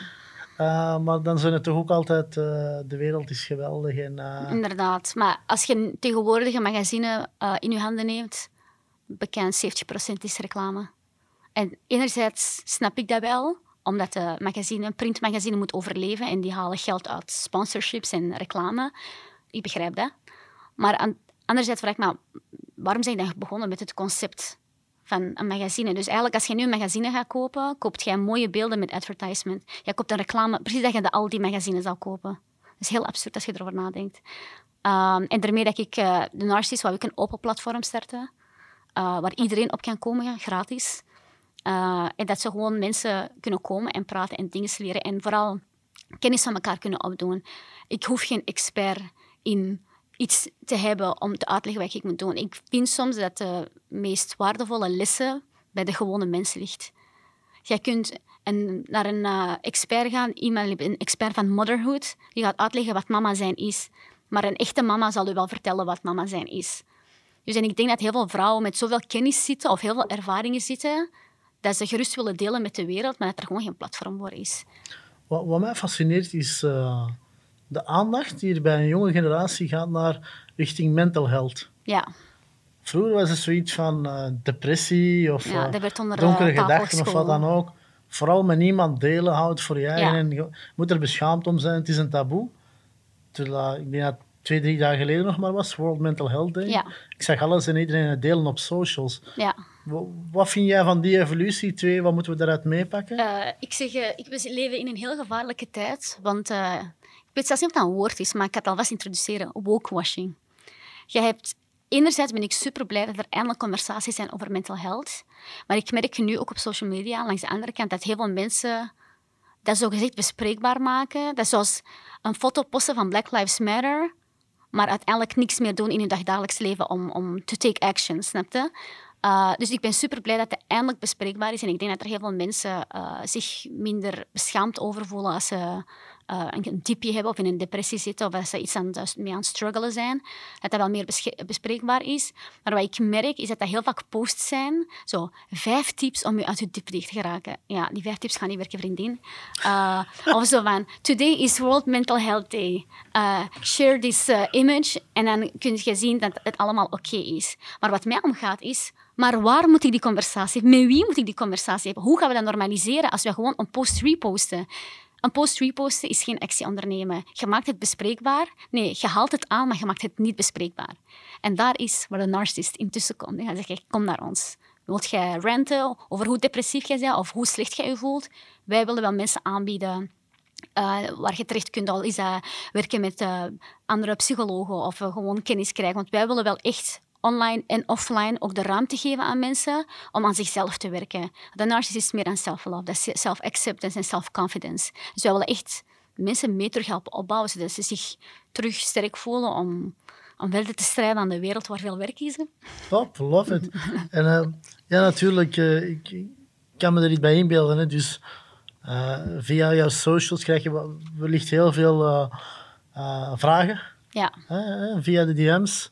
Uh, maar dan zijn het toch ook altijd, uh, de wereld is geweldig. En, uh, inderdaad. Maar als je tegenwoordig een magazine uh, in je handen neemt, bekend 70% is reclame. En enerzijds snap ik dat wel, omdat de magazine, een printmagazine moet overleven en die halen geld uit sponsorships en reclame. Ik begrijp dat. Maar anderzijds vraag ik me, waarom zijn je dan begonnen met het concept van een magazine? Dus eigenlijk, als je nu een magazine gaat kopen, koopt je mooie beelden met advertisement. Je koopt een reclame, precies dat je de al die magazines zal kopen. Dat is heel absurd als je erover nadenkt. Um, en daarmee dat ik uh, de Narcissist wou ik een open platform starten, uh, waar iedereen op kan komen, gratis. Uh, en dat ze gewoon mensen kunnen komen en praten en dingen leren. En vooral kennis van elkaar kunnen opdoen. Ik hoef geen expert in iets te hebben om te uitleggen wat ik moet doen. Ik vind soms dat de meest waardevolle lessen bij de gewone mens ligt. Jij kunt een, naar een uh, expert gaan, iemand, een expert van motherhood, die gaat uitleggen wat mama zijn is. Maar een echte mama zal u wel vertellen wat mama zijn is. Dus en ik denk dat heel veel vrouwen met zoveel kennis zitten of heel veel ervaringen zitten, dat ze gerust willen delen met de wereld, maar dat er gewoon geen platform voor is. Wat, wat mij fascineert is uh, de aandacht die er bij een jonge generatie gaat naar richting mental health. Ja. Vroeger was het zoiets van uh, depressie of ja, uh, onder, donkere gedachten of wat dan ook. Vooral met niemand delen, houd voor je eigen. En je moet er beschaamd om zijn, het is een taboe. Terwijl, ik denk dat twee, drie dagen geleden nog maar was, World Mental Health Day. Ja. Ik zag alles en iedereen het delen op socials. Ja. Wat vind jij van die evolutie? Twee, wat moeten we daaruit meepakken? Uh, ik zeg, uh, ik, we leven in een heel gevaarlijke tijd. Want uh, weet zelfs niet of dat een woord is, maar ik ga het alvast introduceren. Wokewashing. Je hebt, enerzijds ben ik super blij dat er eindelijk conversaties zijn over mental health. Maar ik merk nu ook op social media, langs de andere kant, dat heel veel mensen dat zogezegd bespreekbaar maken. Dat is zoals een foto posten van Black Lives Matter, maar uiteindelijk niks meer doen in hun dagdagelijks leven om, om to take action, snap je? Uh, dus ik ben super blij dat het eindelijk bespreekbaar is. En ik denk dat er heel veel mensen uh, zich minder beschaamd over voelen als ze uh, een tipje hebben of in een depressie zitten of als ze iets mee aan het struggelen zijn. Dat dat wel meer bespreekbaar is. Maar wat ik merk is dat dat heel vaak posts zijn. Zo, vijf tips om je uit je dip te geraken. Ja, die vijf tips gaan niet werken, vriendin. of zo van, today is World Mental Health Day. share this image. En dan kun je zien dat het allemaal oké is. Maar wat mij omgaat is maar waar moet ik die conversatie hebben? Met wie moet ik die conversatie hebben? Hoe gaan we dat normaliseren als we gewoon een post reposten? Een post reposten is geen actie ondernemen. Je maakt het bespreekbaar. Nee, je haalt het aan, maar je maakt het niet bespreekbaar. En daar is waar de narcist intussen komt. Hij zegt, kom naar ons. Wilt jij ranten over hoe depressief jij bent of hoe slecht jij je voelt? Wij willen wel mensen aanbieden uh, waar je terecht kunt, al is dat werken met uh, andere psychologen of uh, gewoon kennis krijgen. Want wij willen wel echt online en offline ook de ruimte geven aan mensen om aan zichzelf te werken. De narcissist is meer dan self-love, dat is self-acceptance en self-confidence. Dus wij willen echt mensen mee terug helpen opbouwen, zodat ze zich terug sterk voelen om, om verder te strijden aan de wereld waar veel werk is. Top, love it. en uh, ja, natuurlijk, uh, ik kan me er niet bij inbeelden. Hè. Dus uh, via jouw socials krijg je wellicht heel veel vragen. Ja. via de DM's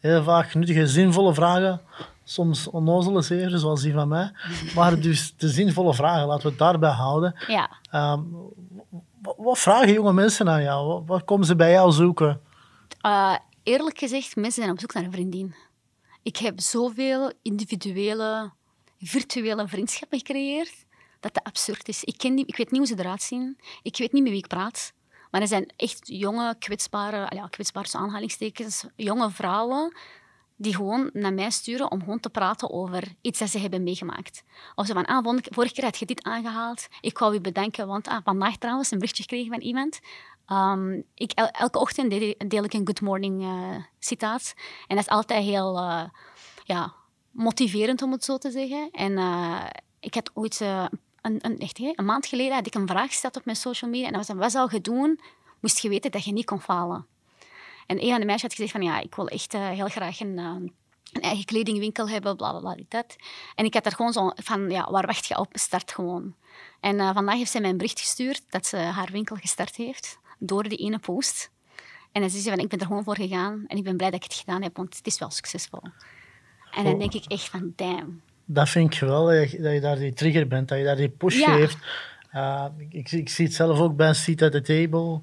heel vaak nuttige, zinvolle vragen. Soms onnozele zeer, zoals die van mij. Maar dus de zinvolle vragen, laten we het daarbij houden. Ja. Um, wat, vragen jonge mensen aan jou? Wat, komen ze bij jou zoeken? Uh, eerlijk gezegd, mensen zijn op zoek naar een vriendin. Ik heb zoveel individuele, virtuele vriendschappen gecreëerd dat dat absurd is. Ik, ken die, ik weet niet hoe ze eruit zien. Ik weet niet met wie ik praat. Maar er zijn echt jonge, kwetsbare, ja, kwetsbare aanhalingstekens, jonge vrouwen die gewoon naar mij sturen om gewoon te praten over iets dat ze hebben meegemaakt. Of ze van, ah, vorige keer had je dit aangehaald. Ik wou je bedanken, want ah, vandaag trouwens een berichtje gekregen van iemand. Um, ik, elke ochtend deel, ik een good morning uh, citaat. En dat is altijd heel uh, ja, motiverend, om het zo te zeggen. En uh, ik had ooit een, echt, een maand geleden had ik een vraag gesteld op mijn social media. En dat was wat zou je doen, moest je weten dat je niet kon falen. En een van de meisjes had gezegd van, ja, ik wil echt uh, heel graag een, uh, een, eigen kledingwinkel hebben, bla, bla, bla, dat. En ik had er gewoon zo van, ja, waar wacht je op? Start gewoon. En uh, vandaag heeft zij mij een bericht gestuurd dat ze haar winkel gestart heeft, door die ene post. En dan zei ze van, ik ben er gewoon voor gegaan en ik ben blij dat ik het gedaan heb, want het is wel succesvol. En dan denk ik echt van, damn dat vind ik wel, dat je, dat je, daar die trigger bent, dat je daar die push geeft. Uh, ik, ik, zie het zelf ook bij een Seat at the Table.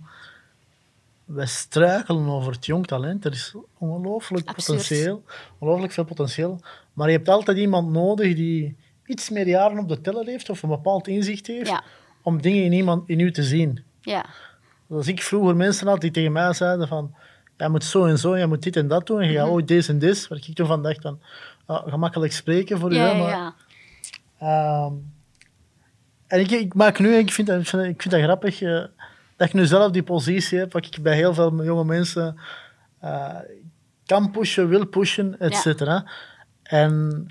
We struikelen over het jong talent. Er is ongelooflijk potentieel, ongelooflijk veel potentieel. Maar je hebt altijd iemand nodig die iets meer jaren op de teller heeft of een bepaald inzicht heeft om dingen in, iemand, in u te zien. Ja. Als ik vroeger mensen had die tegen mij zeiden van jij moet zo en zo, jij moet dit en dat doen. En je gaat ooit deze en dit. Waar ik toen van dacht van, ah, gemakkelijk spreken voor u. Ja, hè, ja, maar, ja. Ehm, en ik, ik maak nu, ik vind dat, ik vind, ik vind dat grappig, eh, dat ik nu zelf die positie heb, wat ik bij heel veel jonge mensen eh, kan pushen, wil pushen, et Ja. cetera. En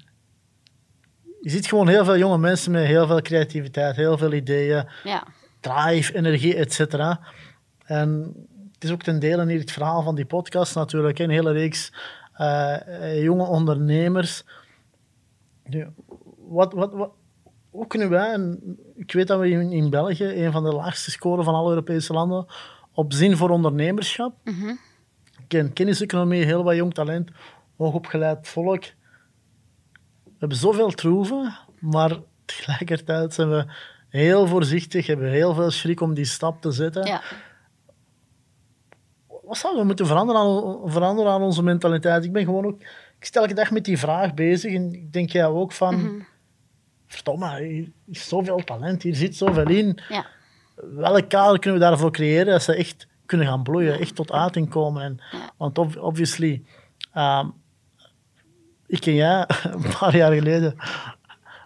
je ziet gewoon heel veel jonge mensen met heel veel creativiteit, heel veel ideeën, ja. drive, energie, et cetera. En het is ook ten dele hier het verhaal van die podcast natuurlijk, een hele reeks eh, eh, jonge ondernemers. Nu, wat, wat, wat, hoe kunnen wij, en ik weet dat we in, in België een van de laagste scoren van alle Europese landen op zin voor ondernemerschap. Mhm. Ik ken kenniseconomie, heel wat jong talent, hoogopgeleid volk. We hebben zoveel troeven, maar tegelijkertijd zijn we heel voorzichtig, hebben heel veel schrik om die stap te zetten. ja. Wat zouden we moeten veranderen aan, veranderen aan onze mentaliteit? Ik ben gewoon ook... Ik stel elke dag met die vraag bezig en ik denk jij ook van... Mhm. Verdomme, hier is zoveel talent, hier zit zoveel in. ja. Welk kader kunnen we daarvoor creëren dat ze echt kunnen gaan bloeien, echt tot uiting komen? En, Ja. Want ob- obviously, ehm, ik en jij, een paar jaar geleden,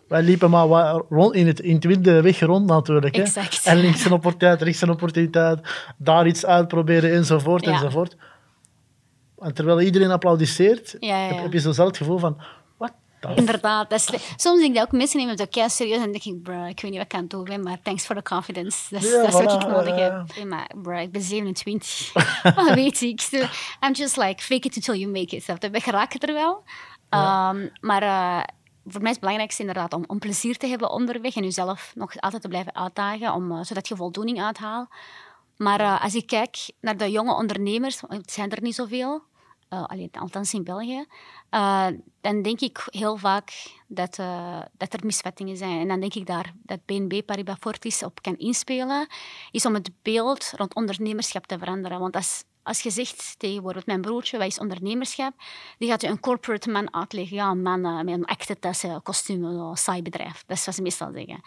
wij liepen maar wat rond in, het, in het wilde weg rond natuurlijk. Hè? Exact. En links een opportuniteit, rechts een opportuniteit, daar iets uitproberen enzovoort Ja. enzovoort. En terwijl iedereen applaudisseert, Ja, ja, Heb, je zo zelf het gevoel van, wat the Inderdaad. Dat is, soms denk ik dat ook mensen nemen het ook kei serieus en denk ik, bro, ik weet niet wat ik aan het doen ben, maar thanks for the confidence. Dat is, dat is wat voilà, ik nodig heb. Maar bro, ik ben 27. wat weet ik? So, I'm just like, fake it until you make it. Snap je? We geraken er wel. Ehm, maar eh, voor mij is het belangrijkste inderdaad om, plezier te hebben onderweg en jezelf nog altijd te blijven uitdagen, om, eh, zodat je voldoening uithaalt. Maar eh, als ik kijk naar de jonge ondernemers, het zijn er niet zoveel, eh, althans in België, dan denk ik heel vaak dat, dat er misvattingen zijn. En dan denk ik daar dat BNB Paribas Fortis op kan inspelen, is om het beeld rond ondernemerschap te veranderen. Want als, als je zegt tegen bijvoorbeeld mijn broertje, wat is ondernemerschap? Die gaat je een corporate man uitleggen. Ja, een man eh, met een actetassen, kostuum, een saai bedrijf. Dat is wat ze meestal zeggen.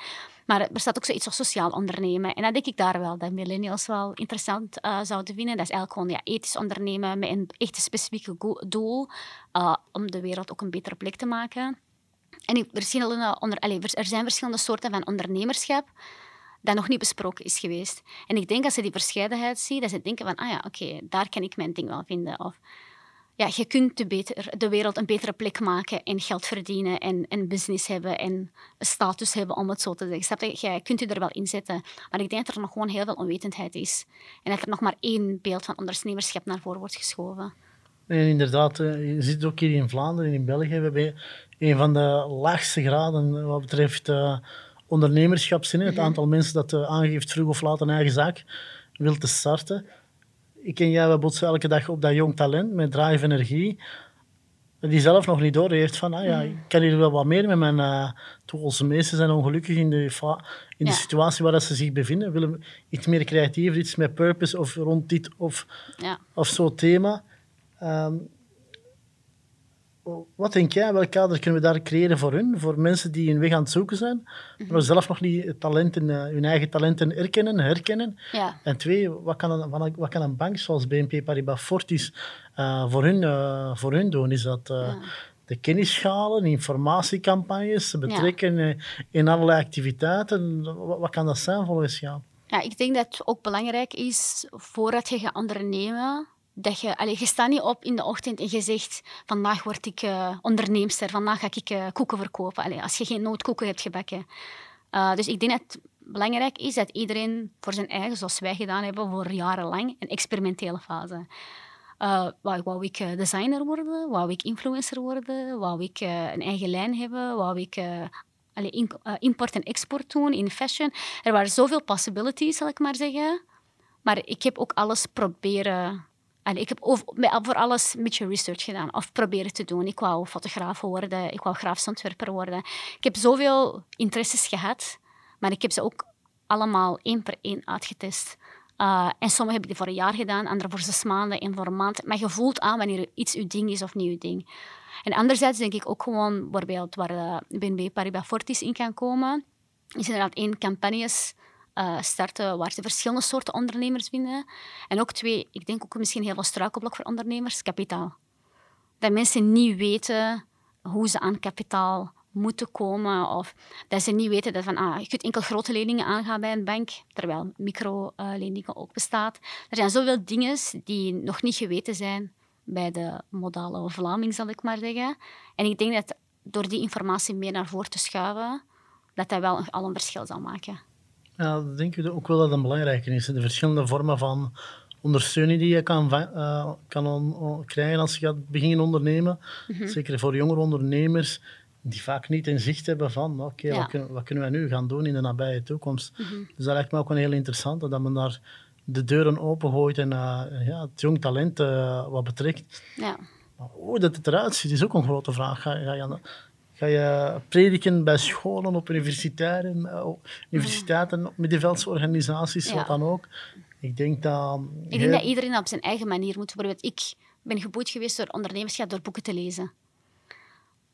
Maar er staat ook zoiets als sociaal ondernemen. En dat denk ik daar wel, dat millennials wel interessant eh, zouden vinden. Dat is eigenlijk gewoon ja, ethisch ondernemen met een echt specifieke doel eh, om de wereld ook een betere plek te maken. En er zijn verschillende soorten van ondernemerschap dat nog niet besproken is geweest. En ik denk als ze die verscheidenheid zien, dat ze denken van, ah ja, oké, daar kan ik mijn ding wel vinden. Of ja, je kunt de, beter, de wereld een betere plek maken en geld verdienen en een business hebben en status hebben, om het zo te zeggen. Snap je? Jij kunt je er wel in zetten. Maar ik denk dat er nog gewoon heel veel onwetendheid is. En dat er nog maar één beeld van ondernemerschap naar voren wordt geschoven. En inderdaad, eh, je het ook hier in Vlaanderen en in België. We hebben een van de laagste graden wat betreft eh, ondernemerschap. Het aantal mensen dat eh, aangeeft vroeg of laat een eigen zaak wil te starten. Ik en jij, we botsen elke dag op dat jong talent met drive energie. Die zelf nog niet door heeft van, ah ja, ik kan hier wel wat meer met mijn uh, tools. De meesten zijn ongelukkig in de, in de Ja. situatie waar dat ze zich bevinden. Willen iets meer creatief, iets met purpose of rond dit of Ja. of zo'n thema. Ehm, wat denk jij, welk kader kunnen we daar creëren voor hun? Voor mensen die hun weg aan het zoeken zijn, maar zelf nog niet talenten, eh, hun eigen talenten erkennen, herkennen. Ja. En twee, wat kan een, wat- kan een bank zoals BNP Paribas Fortis eh, voor, hun, eh, voor hun doen? Is dat eh, de kennisschalen, informatiecampagnes, ze betrekken in allerlei activiteiten? Wat, wat kan dat zijn volgens jou? Ja, ik denk dat het ook belangrijk is, voordat je gaat ondernemen, dat je... Staat niet op in de ochtend en je zegt, vandaag word ik eh onderneemster, vandaag ga ik eh, koeken verkopen. Als je geen noodkoeken hebt gebakken. Eh, dus ik denk dat het belangrijk is dat iedereen voor zijn eigen, zoals wij gedaan hebben voor jarenlang, een experimentele fase. Eh, wou, ik designer worden? Wou ik influencer worden? Wou ik een eigen lijn hebben? Wou ik import en export doen in fashion? Er waren zoveel possibilities, zal ik maar zeggen. Maar ik heb ook alles proberen... ik heb voor alles een beetje research gedaan. Of proberen te doen. Ik wou fotograaf worden. Ik wou grafisch ontwerper worden. Ik heb zoveel interesses gehad. Maar ik heb ze ook allemaal één per één uitgetest. Uh, en sommige heb ik voor een jaar gedaan, andere voor zes maanden en voor een maand. Maar je voelt aan wanneer iets uw ding is of niet uw ding. En anderzijds denk ik ook gewoon, bijvoorbeeld waar uh, BNB Paribas Fortis in kan komen, is inderdaad één campagnes eh, starten waar ze verschillende soorten ondernemers vinden. En ook twee, ik denk ook misschien heel veel struikelblok voor ondernemers, kapitaal. Dat mensen niet weten hoe ze aan kapitaal moeten komen. Of dat ze niet weten dat van, ah, je kunt enkel grote leningen aangaan bij een bank, terwijl microleningen ook bestaat. Er zijn zoveel dingen die nog niet geweten zijn bij de modale Vlaming, zal ik maar zeggen. En ik denk dat door die informatie meer naar voren te schuiven, dat dat wel al een verschil zal maken. Ja, ik denk ik ook wel dat het belangrijk is. De verschillende vormen van ondersteuning die je kan, uh, kan krijgen als je gaat beginnen ondernemen. Mhm. Zeker voor jongere ondernemers die vaak niet in zicht hebben van oké, wat, kunnen, wat, kunnen we nu gaan doen in de nabije toekomst. Mhm. Dus dat lijkt me ook een heel interessant, dat men daar de deuren opengooit en uh, ja, het jong talent uh, wat betrekt. Ja. Maar hoe dat het eruit ziet, is ook een grote vraag. Ga, ga, je, ga je prediken bij scholen, op universiteiten, eh, universiteiten op middenveldsorganisaties, wat dan ook? Ik denk dat... Ik denk dat iedereen op zijn eigen manier moet. Bijvoorbeeld, ik ben geboeid geweest door ondernemerschap door boeken te lezen.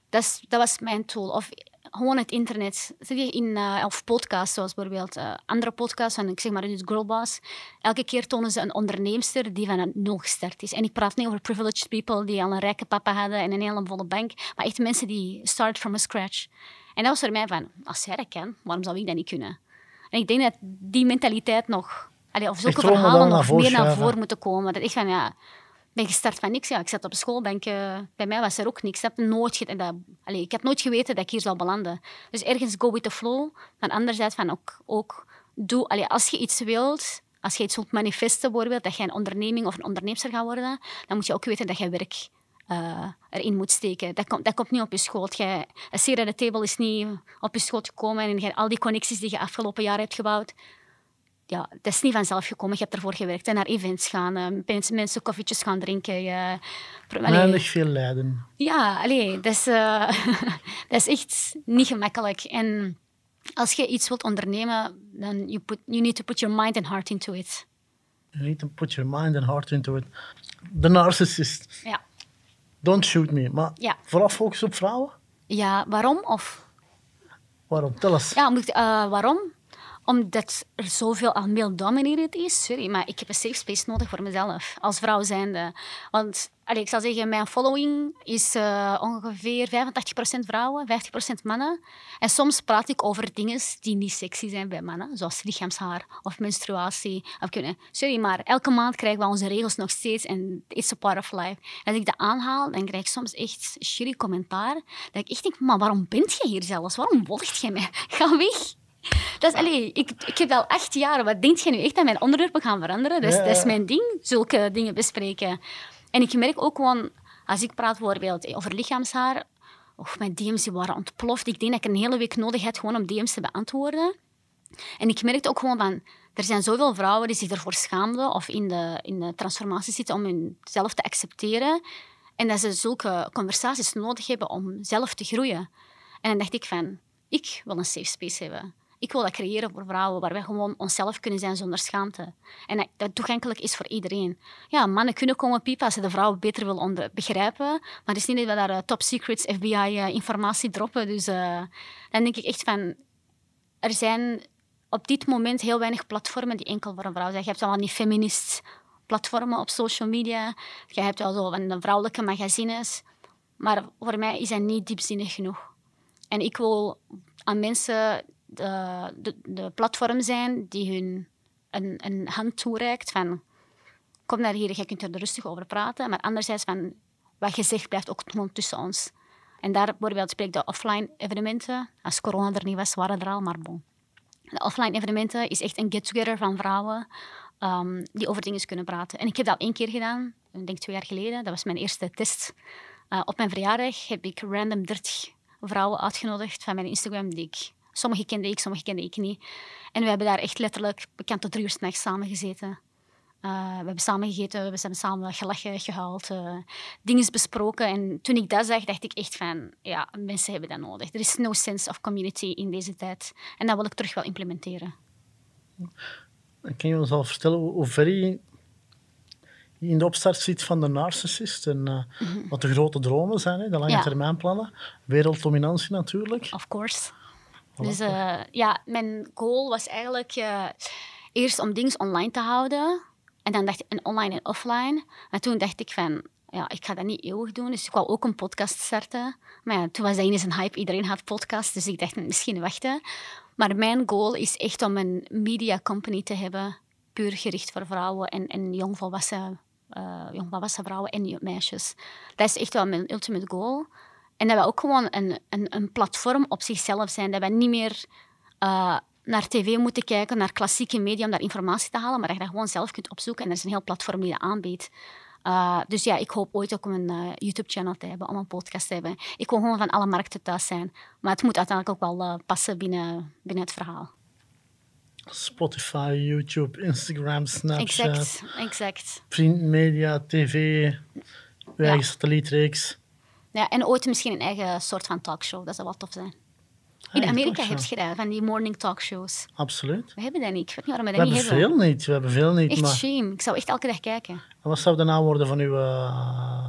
Dat, is, dat was mijn tool. Of gewoon het internet. Zit je in, uh, of podcasts, zoals bijvoorbeeld uh, andere podcasts van, ik zeg maar, dus Girlboss. Elke keer tonen ze een onderneemster die van nul gestart is. En ik praat niet over privileged people die al een rijke papa hadden en een hele volle bank, maar echt mensen die start from scratch. En dat was voor mij van, als zij dat kan, waarom zou ik dat niet kunnen? En ik denk dat die mentaliteit nog, of zulke verhalen nog meer naar voren moeten komen. Dat ik van, ja, ben gestart van niks. Ja, ik zat op school, uh, bij mij was er ook niks. Ik heb nooit, dat, allez, ik heb nooit geweten dat ik hier zou belanden. Dus ergens go with the flow. Maar anderzijds van ook, ook doe, allez, als je iets wilt, als je iets wilt manifesten bijvoorbeeld, dat je een onderneming of een onderneemster gaat worden, dan moet je ook weten dat je werk uh, erin moet steken. Dat komt, dat komt niet op je schoot. Jij, een seer de table is niet op je schoot gekomen en je, al die connecties die je afgelopen jaar hebt gebouwd, ja, het is niet vanzelf gekomen. Je hebt ervoor gewerkt. En naar events gaan, uh, mensen, mensen koffietjes gaan drinken. Je, Weinig veel lijden. Ja, allee, dat, is, uh, dat is echt niet gemakkelijk. En als je iets wilt ondernemen, dan you, put, you need to put your mind and heart into it. You need to put your mind and heart into it. De narcissist. Ja. Don't shoot me. Maar ja. vooral focus op vrouwen? Ja, waarom? Of... Waarom? Tel eens. Ja, moet, uh, waarom? Omdat er zoveel al male-dominated is. Sorry, maar ik heb een safe space nodig voor mezelf, als vrouw zijnde. Want ik zal zeggen, mijn following is uh, ongeveer 85% vrouwen, 50% mannen. En soms praat ik over dingen die niet sexy zijn bij mannen, zoals lichaamshaar of menstruatie. Of. Sorry, maar elke maand krijgen we onze regels nog steeds en it's a part of life. En als ik dat aanhaal, dan krijg ik soms echt shitty commentaar. Dat ik echt denk, maar waarom bent je hier zelfs? Waarom volgt je mij? Ga weg. Dat is, allee, ik, ik heb al acht jaar. Wat denk je nu echt dat mijn onderwerpen gaan veranderen? Dat is, dat is mijn ding, zulke dingen bespreken. En ik merk ook gewoon, als ik praat bijvoorbeeld over lichaamshaar, of mijn DM's waren ontploft. Ik denk dat ik een hele week nodig had gewoon om DM's te beantwoorden. En ik merkte ook gewoon van, er zijn zoveel vrouwen die zich ervoor schaamden of in de, in de transformatie zitten om hunzelf te accepteren. En dat ze zulke conversaties nodig hebben om zelf te groeien. En dan dacht ik van, ik wil een safe space hebben. Ik wil dat creëren voor vrouwen, waar wij gewoon onszelf kunnen zijn zonder schaamte. En dat, toegankelijk is voor iedereen. Ja, mannen kunnen komen piepen als ze de vrouwen beter willen begrijpen. Maar het is niet dat we daar uh, top secrets FBI-informatie uh, droppen. Dus uh, dan denk ik echt van... Er zijn op dit moment heel weinig platformen die enkel voor een vrouw zijn. Je hebt allemaal die feminist platformen op social media. Je hebt wel zo van vrouwelijke magazines. Maar voor mij is dat niet diepzinnig genoeg. En ik wil aan mensen de, de, de platform zijn die hun een, een hand toereikt van kom naar hier, je kunt er rustig over praten. Maar anderzijds van wat je zegt blijft ook tussen ons. En daar bijvoorbeeld spreek de offline evenementen. Als corona er niet was, waren er al, maar bon. De offline evenementen is echt een get-together van vrouwen um, die over dingen kunnen praten. En ik heb dat al één keer gedaan, ik denk twee jaar geleden. Dat was mijn eerste test. Uh, op mijn verjaardag heb ik random 30 vrouwen uitgenodigd van mijn Instagram die ik Sommige kende ik, sommige kende ik niet. En we hebben daar echt letterlijk bekend tot drie uur s'nachts samen gezeten. Uh, we hebben samen gegeten, we hebben samen gelachen, gehaald, uh, dingen besproken. En toen ik dat zag, dacht ik echt van, ja, mensen hebben dat nodig. Er is no sense of community in deze tijd. En dat wil ik terug wel implementeren. Kan je ons al vertellen hoe ver je in de opstart zit van de narcissist en uh, wat de grote dromen zijn, hè, de lange termijn plannen. Werelddominantie natuurlijk. Of course. Dus uh, ja, mijn goal was eigenlijk uh, eerst om dingen online te houden. En dan dacht ik, online en offline. En toen dacht ik van, ja, ik ga dat niet eeuwig doen. Dus ik wou ook een podcast starten. Maar ja, toen was dat ineens een hype. Iedereen had podcast. Dus ik dacht, misschien wachten. Maar mijn goal is echt om een media company te hebben. Puur gericht voor vrouwen en, en jongvolwassen, uh, jongvolwassen vrouwen en meisjes. Dat is echt wel mijn ultimate goal. En dat we ook gewoon een, een, een platform op zichzelf zijn. Dat we niet meer uh, naar tv moeten kijken, naar klassieke media om daar informatie te halen, maar dat je dat gewoon zelf kunt opzoeken. En er is een heel platform die dat aanbiedt. Uh, dus ja, ik hoop ooit ook om een uh, YouTube-channel te hebben, om een podcast te hebben. Ik wil gewoon van alle markten thuis zijn. Maar het moet uiteindelijk ook wel uh, passen binnen, binnen het verhaal. Spotify, YouTube, Instagram, Snapchat. Exact, exact. Printmedia, tv, ja. satellietreeks. Ja, en ooit misschien een eigen soort van talkshow. Dat zou wel tof zijn. In Amerika heb je dat, van die morning talkshows. Absoluut. We hebben dat niet. Ik weet niet waarom we dat we niet hebben. Veel niet. We hebben veel niet. Echt maar... shame. Ik zou echt elke dag kijken. En wat zou de naam worden van uw uh,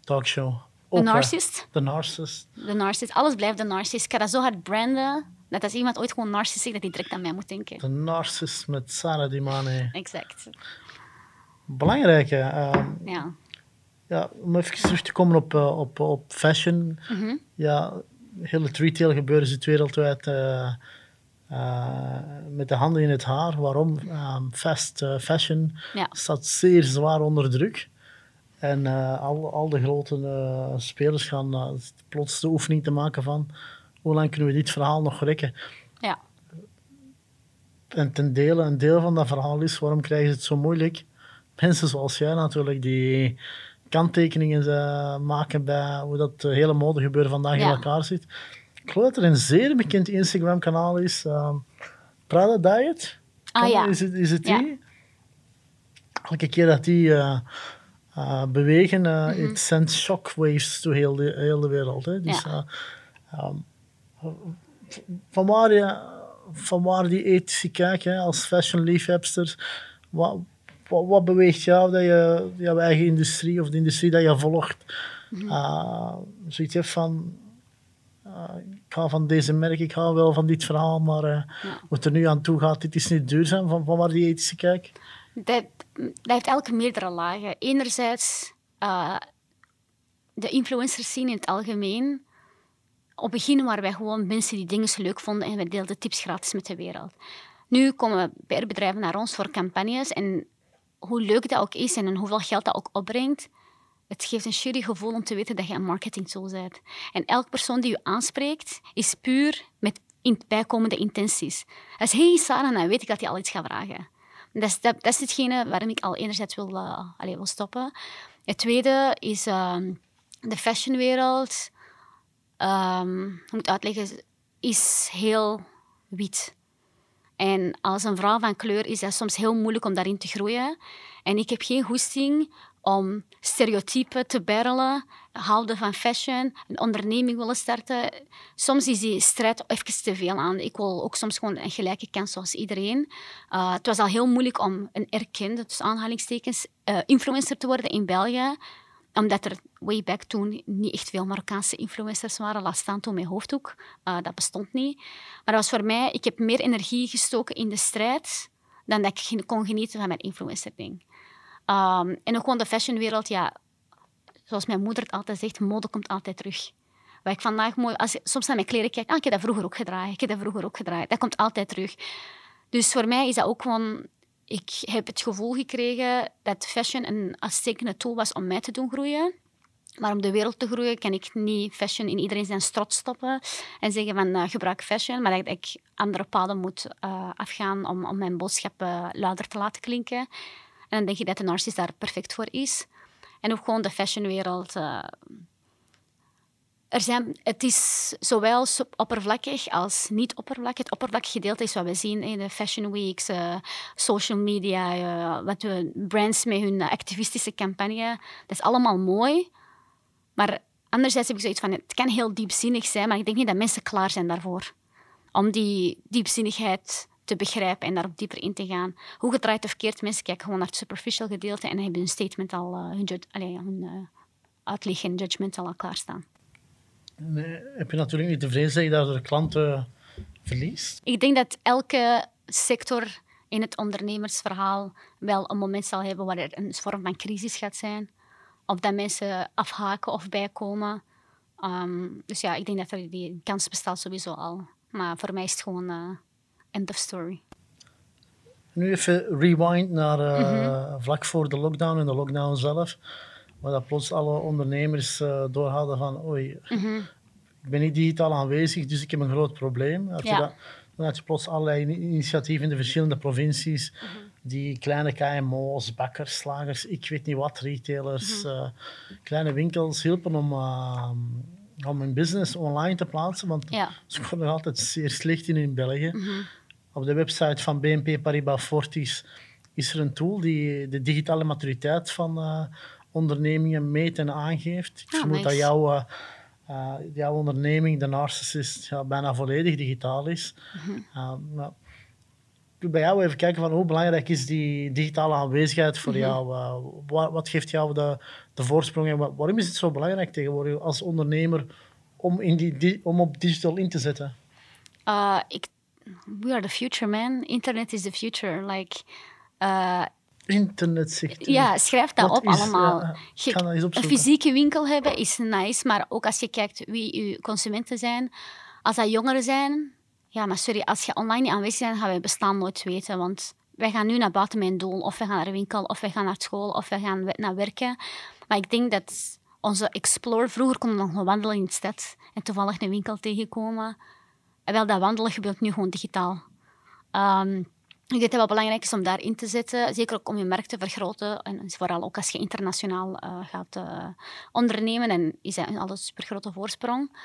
talkshow? De Narcissist. De Narcissist. De Narcissist. Alles blijft de Narcissist. Ik ga dat zo hard branden, dat als iemand ooit gewoon Narcissist zegt, dat hij direct aan mij moet denken. De Narcissist met Sarah Dimane. Exact. Belangrijk, uh, ja. Ja, om even terug te komen op, uh, op, op fashion. Mm -hmm. Ja, heel het retail gebeuren zit wereldwijd uh, uh, met de handen in het haar. Waarom? Um, fast fashion ja. staat zeer zwaar onder druk. En al, al de grote spelers gaan plots de oefening te maken van hoe lang kunnen we dit verhaal nog rekken. Ja. En ten dele, een deel van dat verhaal is, waarom krijgen ze het zo moeilijk? Mensen zoals jij natuurlijk, die kanttekeningen maken bij hoe dat hele modegebeuren vandaag Ja. in elkaar zit. Ik geloof dat er een zeer bekend Instagram-kanaal is, uh, Prada Diet. Ah Kan- ja. Is het, is het Ja. die? Elke keer dat die eh, eh, bewegen, eh Mhm. het zendt shockwaves door heel de, heel de wereld. Hè. Dus, Ja. eh, ehm, v- van, waar je, van waar die ethische kijk hè, als fashion liefhebster, wat, wat, wat beweegt jou dat je jouw eigen industrie of de industrie dat je volgt, uh, zoiets hebt van uh, ik ga van deze merk, ik ga wel van dit verhaal, maar uh, Ja. hoe het er nu aan toe gaat, dit is niet duurzaam, van, van waar die ethische kijk? Dat, dat heeft elke meerdere lagen. Enerzijds eh, de influencers zien in het algemeen. Op het begin waren wij gewoon mensen die dingen leuk vonden en we deelden tips gratis met de wereld. Nu komen PR-bedrijven naar ons voor campagnes en hoe leuk dat ook is en hoeveel geld dat ook opbrengt, het geeft een shitty gevoel om te weten dat je een marketingtool bent. En elke persoon die je aanspreekt, is puur met in- bijkomende intenties. Als hey Sarah, dan weet ik dat hij al iets gaat vragen. Dat is, dat, is hetgene waarom ik al enerzijds wil, uh, allee, wil stoppen. Het tweede is ehm, de fashionwereld. ehm, moet ik uitleggen, is heel wit. En als een vrouw van kleur is dat soms heel moeilijk om daarin te groeien. En ik heb geen goesting om stereotypen te barrelen, houden van fashion, een onderneming willen starten. Soms is die strijd even te veel aan. Ik wil ook soms gewoon een gelijke kans zoals iedereen. Uh, het was al heel moeilijk om een erkende, tussen aanhalingstekens, uh, influencer te worden in België omdat er way back toen niet echt veel Marokkaanse influencers waren, laat staan toen met hoofddoek. Uh, dat bestond niet. Maar dat was voor mij, ik heb meer energie gestoken in de strijd dan dat ik kon genieten van mijn influencer-ding. Um, en ook gewoon de fashionwereld, ja, zoals mijn moeder het altijd zegt, mode komt altijd terug. Wat ik vandaag mooi, als ik soms naar mijn kleren kijk, ah, ik heb dat vroeger ook gedraaid, ik heb dat vroeger ook gedraaid. Dat komt altijd terug. Dus voor mij is dat ook gewoon ik heb het gevoel gekregen dat fashion een uitstekende tool was om mij te doen groeien. Maar om de wereld te groeien kan ik niet fashion in iedereen zijn strot stoppen en zeggen van uh, gebruik fashion, maar dat ik andere paden moet uh, afgaan om, om mijn boodschap uh, luider te laten klinken. En dan denk ik dat de narcist daar perfect voor is. En ook gewoon de fashionwereld. Er zijn, het is zowel oppervlakkig als niet oppervlakkig. Het oppervlakkig gedeelte is wat we zien in de fashion weeks, uh, social media, uh, wat we, brands met hun activistische campagne. Dat is allemaal mooi. Maar anderzijds heb ik zoiets van, het kan heel diepzinnig zijn, maar ik denk niet dat mensen klaar zijn daarvoor. Om die diepzinnigheid te begrijpen en daarop dieper in te gaan. Hoe gedraaid of keert, mensen kijken gewoon naar het superficial gedeelte en hebben hun statement al, uh, hun, hun uitleg en judgment al, al klaarstaan. Nee, heb je natuurlijk niet te vrezen dat je daardoor klanten verliest? Ik denk dat elke sector in het ondernemersverhaal wel een moment zal hebben waar er een vorm van crisis gaat zijn. Of dat mensen afhaken of bijkomen. Ehm, dus ja, ik denk dat er die kans bestaat sowieso al. Maar voor mij is het gewoon uh, end of story. Nu even rewind naar uh, vlak voor de lockdown en de lockdown zelf. Waar dat plots alle ondernemers uh, doorhadden van oei, Mhm. ik ben niet digitaal aanwezig, dus ik heb een groot probleem. Had je dat, dan had je plots allerlei ini- initiatieven in de verschillende provincies. Mhm. Die kleine KMO's, bakkers, slagers, ik weet niet wat, retailers, Mhm. eh, kleine winkels hielpen om, eh, om hun business online te plaatsen. Want Ja. ze konden nog altijd zeer slecht in in België. Op de website van BNP Paribas Fortis is er een tool die de digitale maturiteit van eh, ondernemingen meet en aangeeft. Ik Ah, vermoed dat jouw, eh, eh, jouw onderneming, de Narcissist, ja, bijna volledig digitaal is. Mhm. Maar ik wil bij jou even kijken van hoe belangrijk is die digitale aanwezigheid Mhm. voor jou? Uh, wat, wat geeft jou de, de voorsprong en wa- waarom is het zo belangrijk tegenwoordig als ondernemer om, in die, di- om op digital in te zetten? Uh, ik, we are the future, man. Internet is the future. Like, uh, Internet zegt u. ja, schrijf dat Wat op is, allemaal. Je- dat een fysieke winkel hebben is nice, maar ook als je kijkt wie je consumenten zijn. Als dat jongeren zijn, ja, maar sorry, als je online niet aanwezig bent, gaan we bestaan nooit weten. Want wij gaan nu naar buiten een doel, of we gaan naar een winkel, of we gaan naar school, of we gaan naar werken. Maar ik denk dat onze explore, vroeger konden we nog wandelen in de stad en toevallig een winkel tegenkomen. En wel, dat wandelen gebeurt nu gewoon digitaal. Ehm, ik denk dat het wel belangrijk is om daarin te zetten, zeker ook om je markt te vergroten. En vooral ook als je internationaal eh, gaat eh, ondernemen, en is dat een supergrote voorsprong.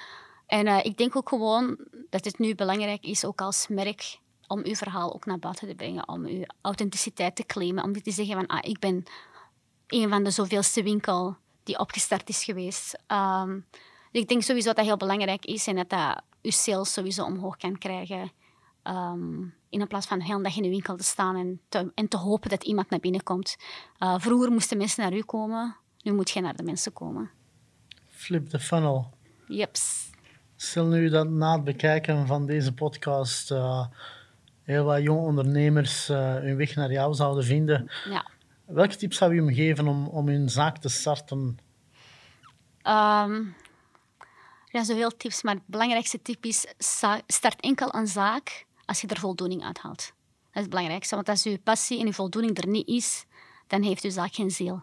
En eh, ik denk ook gewoon dat het nu belangrijk is, ook als merk, om uw verhaal ook naar buiten te brengen, om uw authenticiteit te claimen, om te zeggen van, ah, ik ben een van de zoveelste winkel die opgestart is geweest. Ehm, dus ik denk sowieso dat dat heel belangrijk is en dat dat je sales sowieso omhoog kan krijgen. Ehm, in plaats van heel dag in de winkel te staan en te, en te hopen dat iemand naar binnen komt. Eh, vroeger moesten mensen naar u komen, nu moet je naar de mensen komen. Flip the funnel. Jeps. Stel nu dat na het bekijken van deze podcast eh, heel wat jonge ondernemers eh, hun weg naar jou zouden vinden. Ja. Welke tips zou je hem geven om, om hun zaak te starten? Ehm, er zijn zoveel tips, maar het belangrijkste tip is: start enkel een zaak als je er voldoening uit haalt. Dat is het belangrijkste, want als je passie en je voldoening er niet is, dan heeft je zaak geen ziel.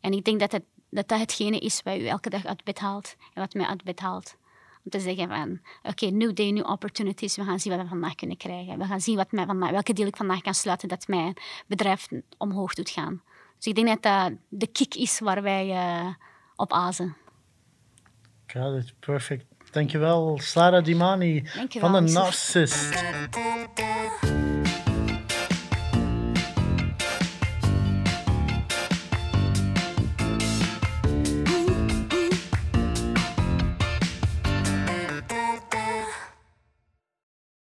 En ik denk dat dat, hetgene is wat je elke dag uit bed haalt en wat mij uit bed haalt. Om te zeggen van, oké, new day, new opportunities. We gaan zien wat we vandaag kunnen krijgen. We gaan zien wat mij vandaag, welke deal ik vandaag kan sluiten dat mijn bedrijf omhoog doet gaan. Dus ik denk dat dat de kick is waar wij eh, op azen. Got it, perfect. Dankjewel, Sara Dimani Dankjewel, van de. Narcissist.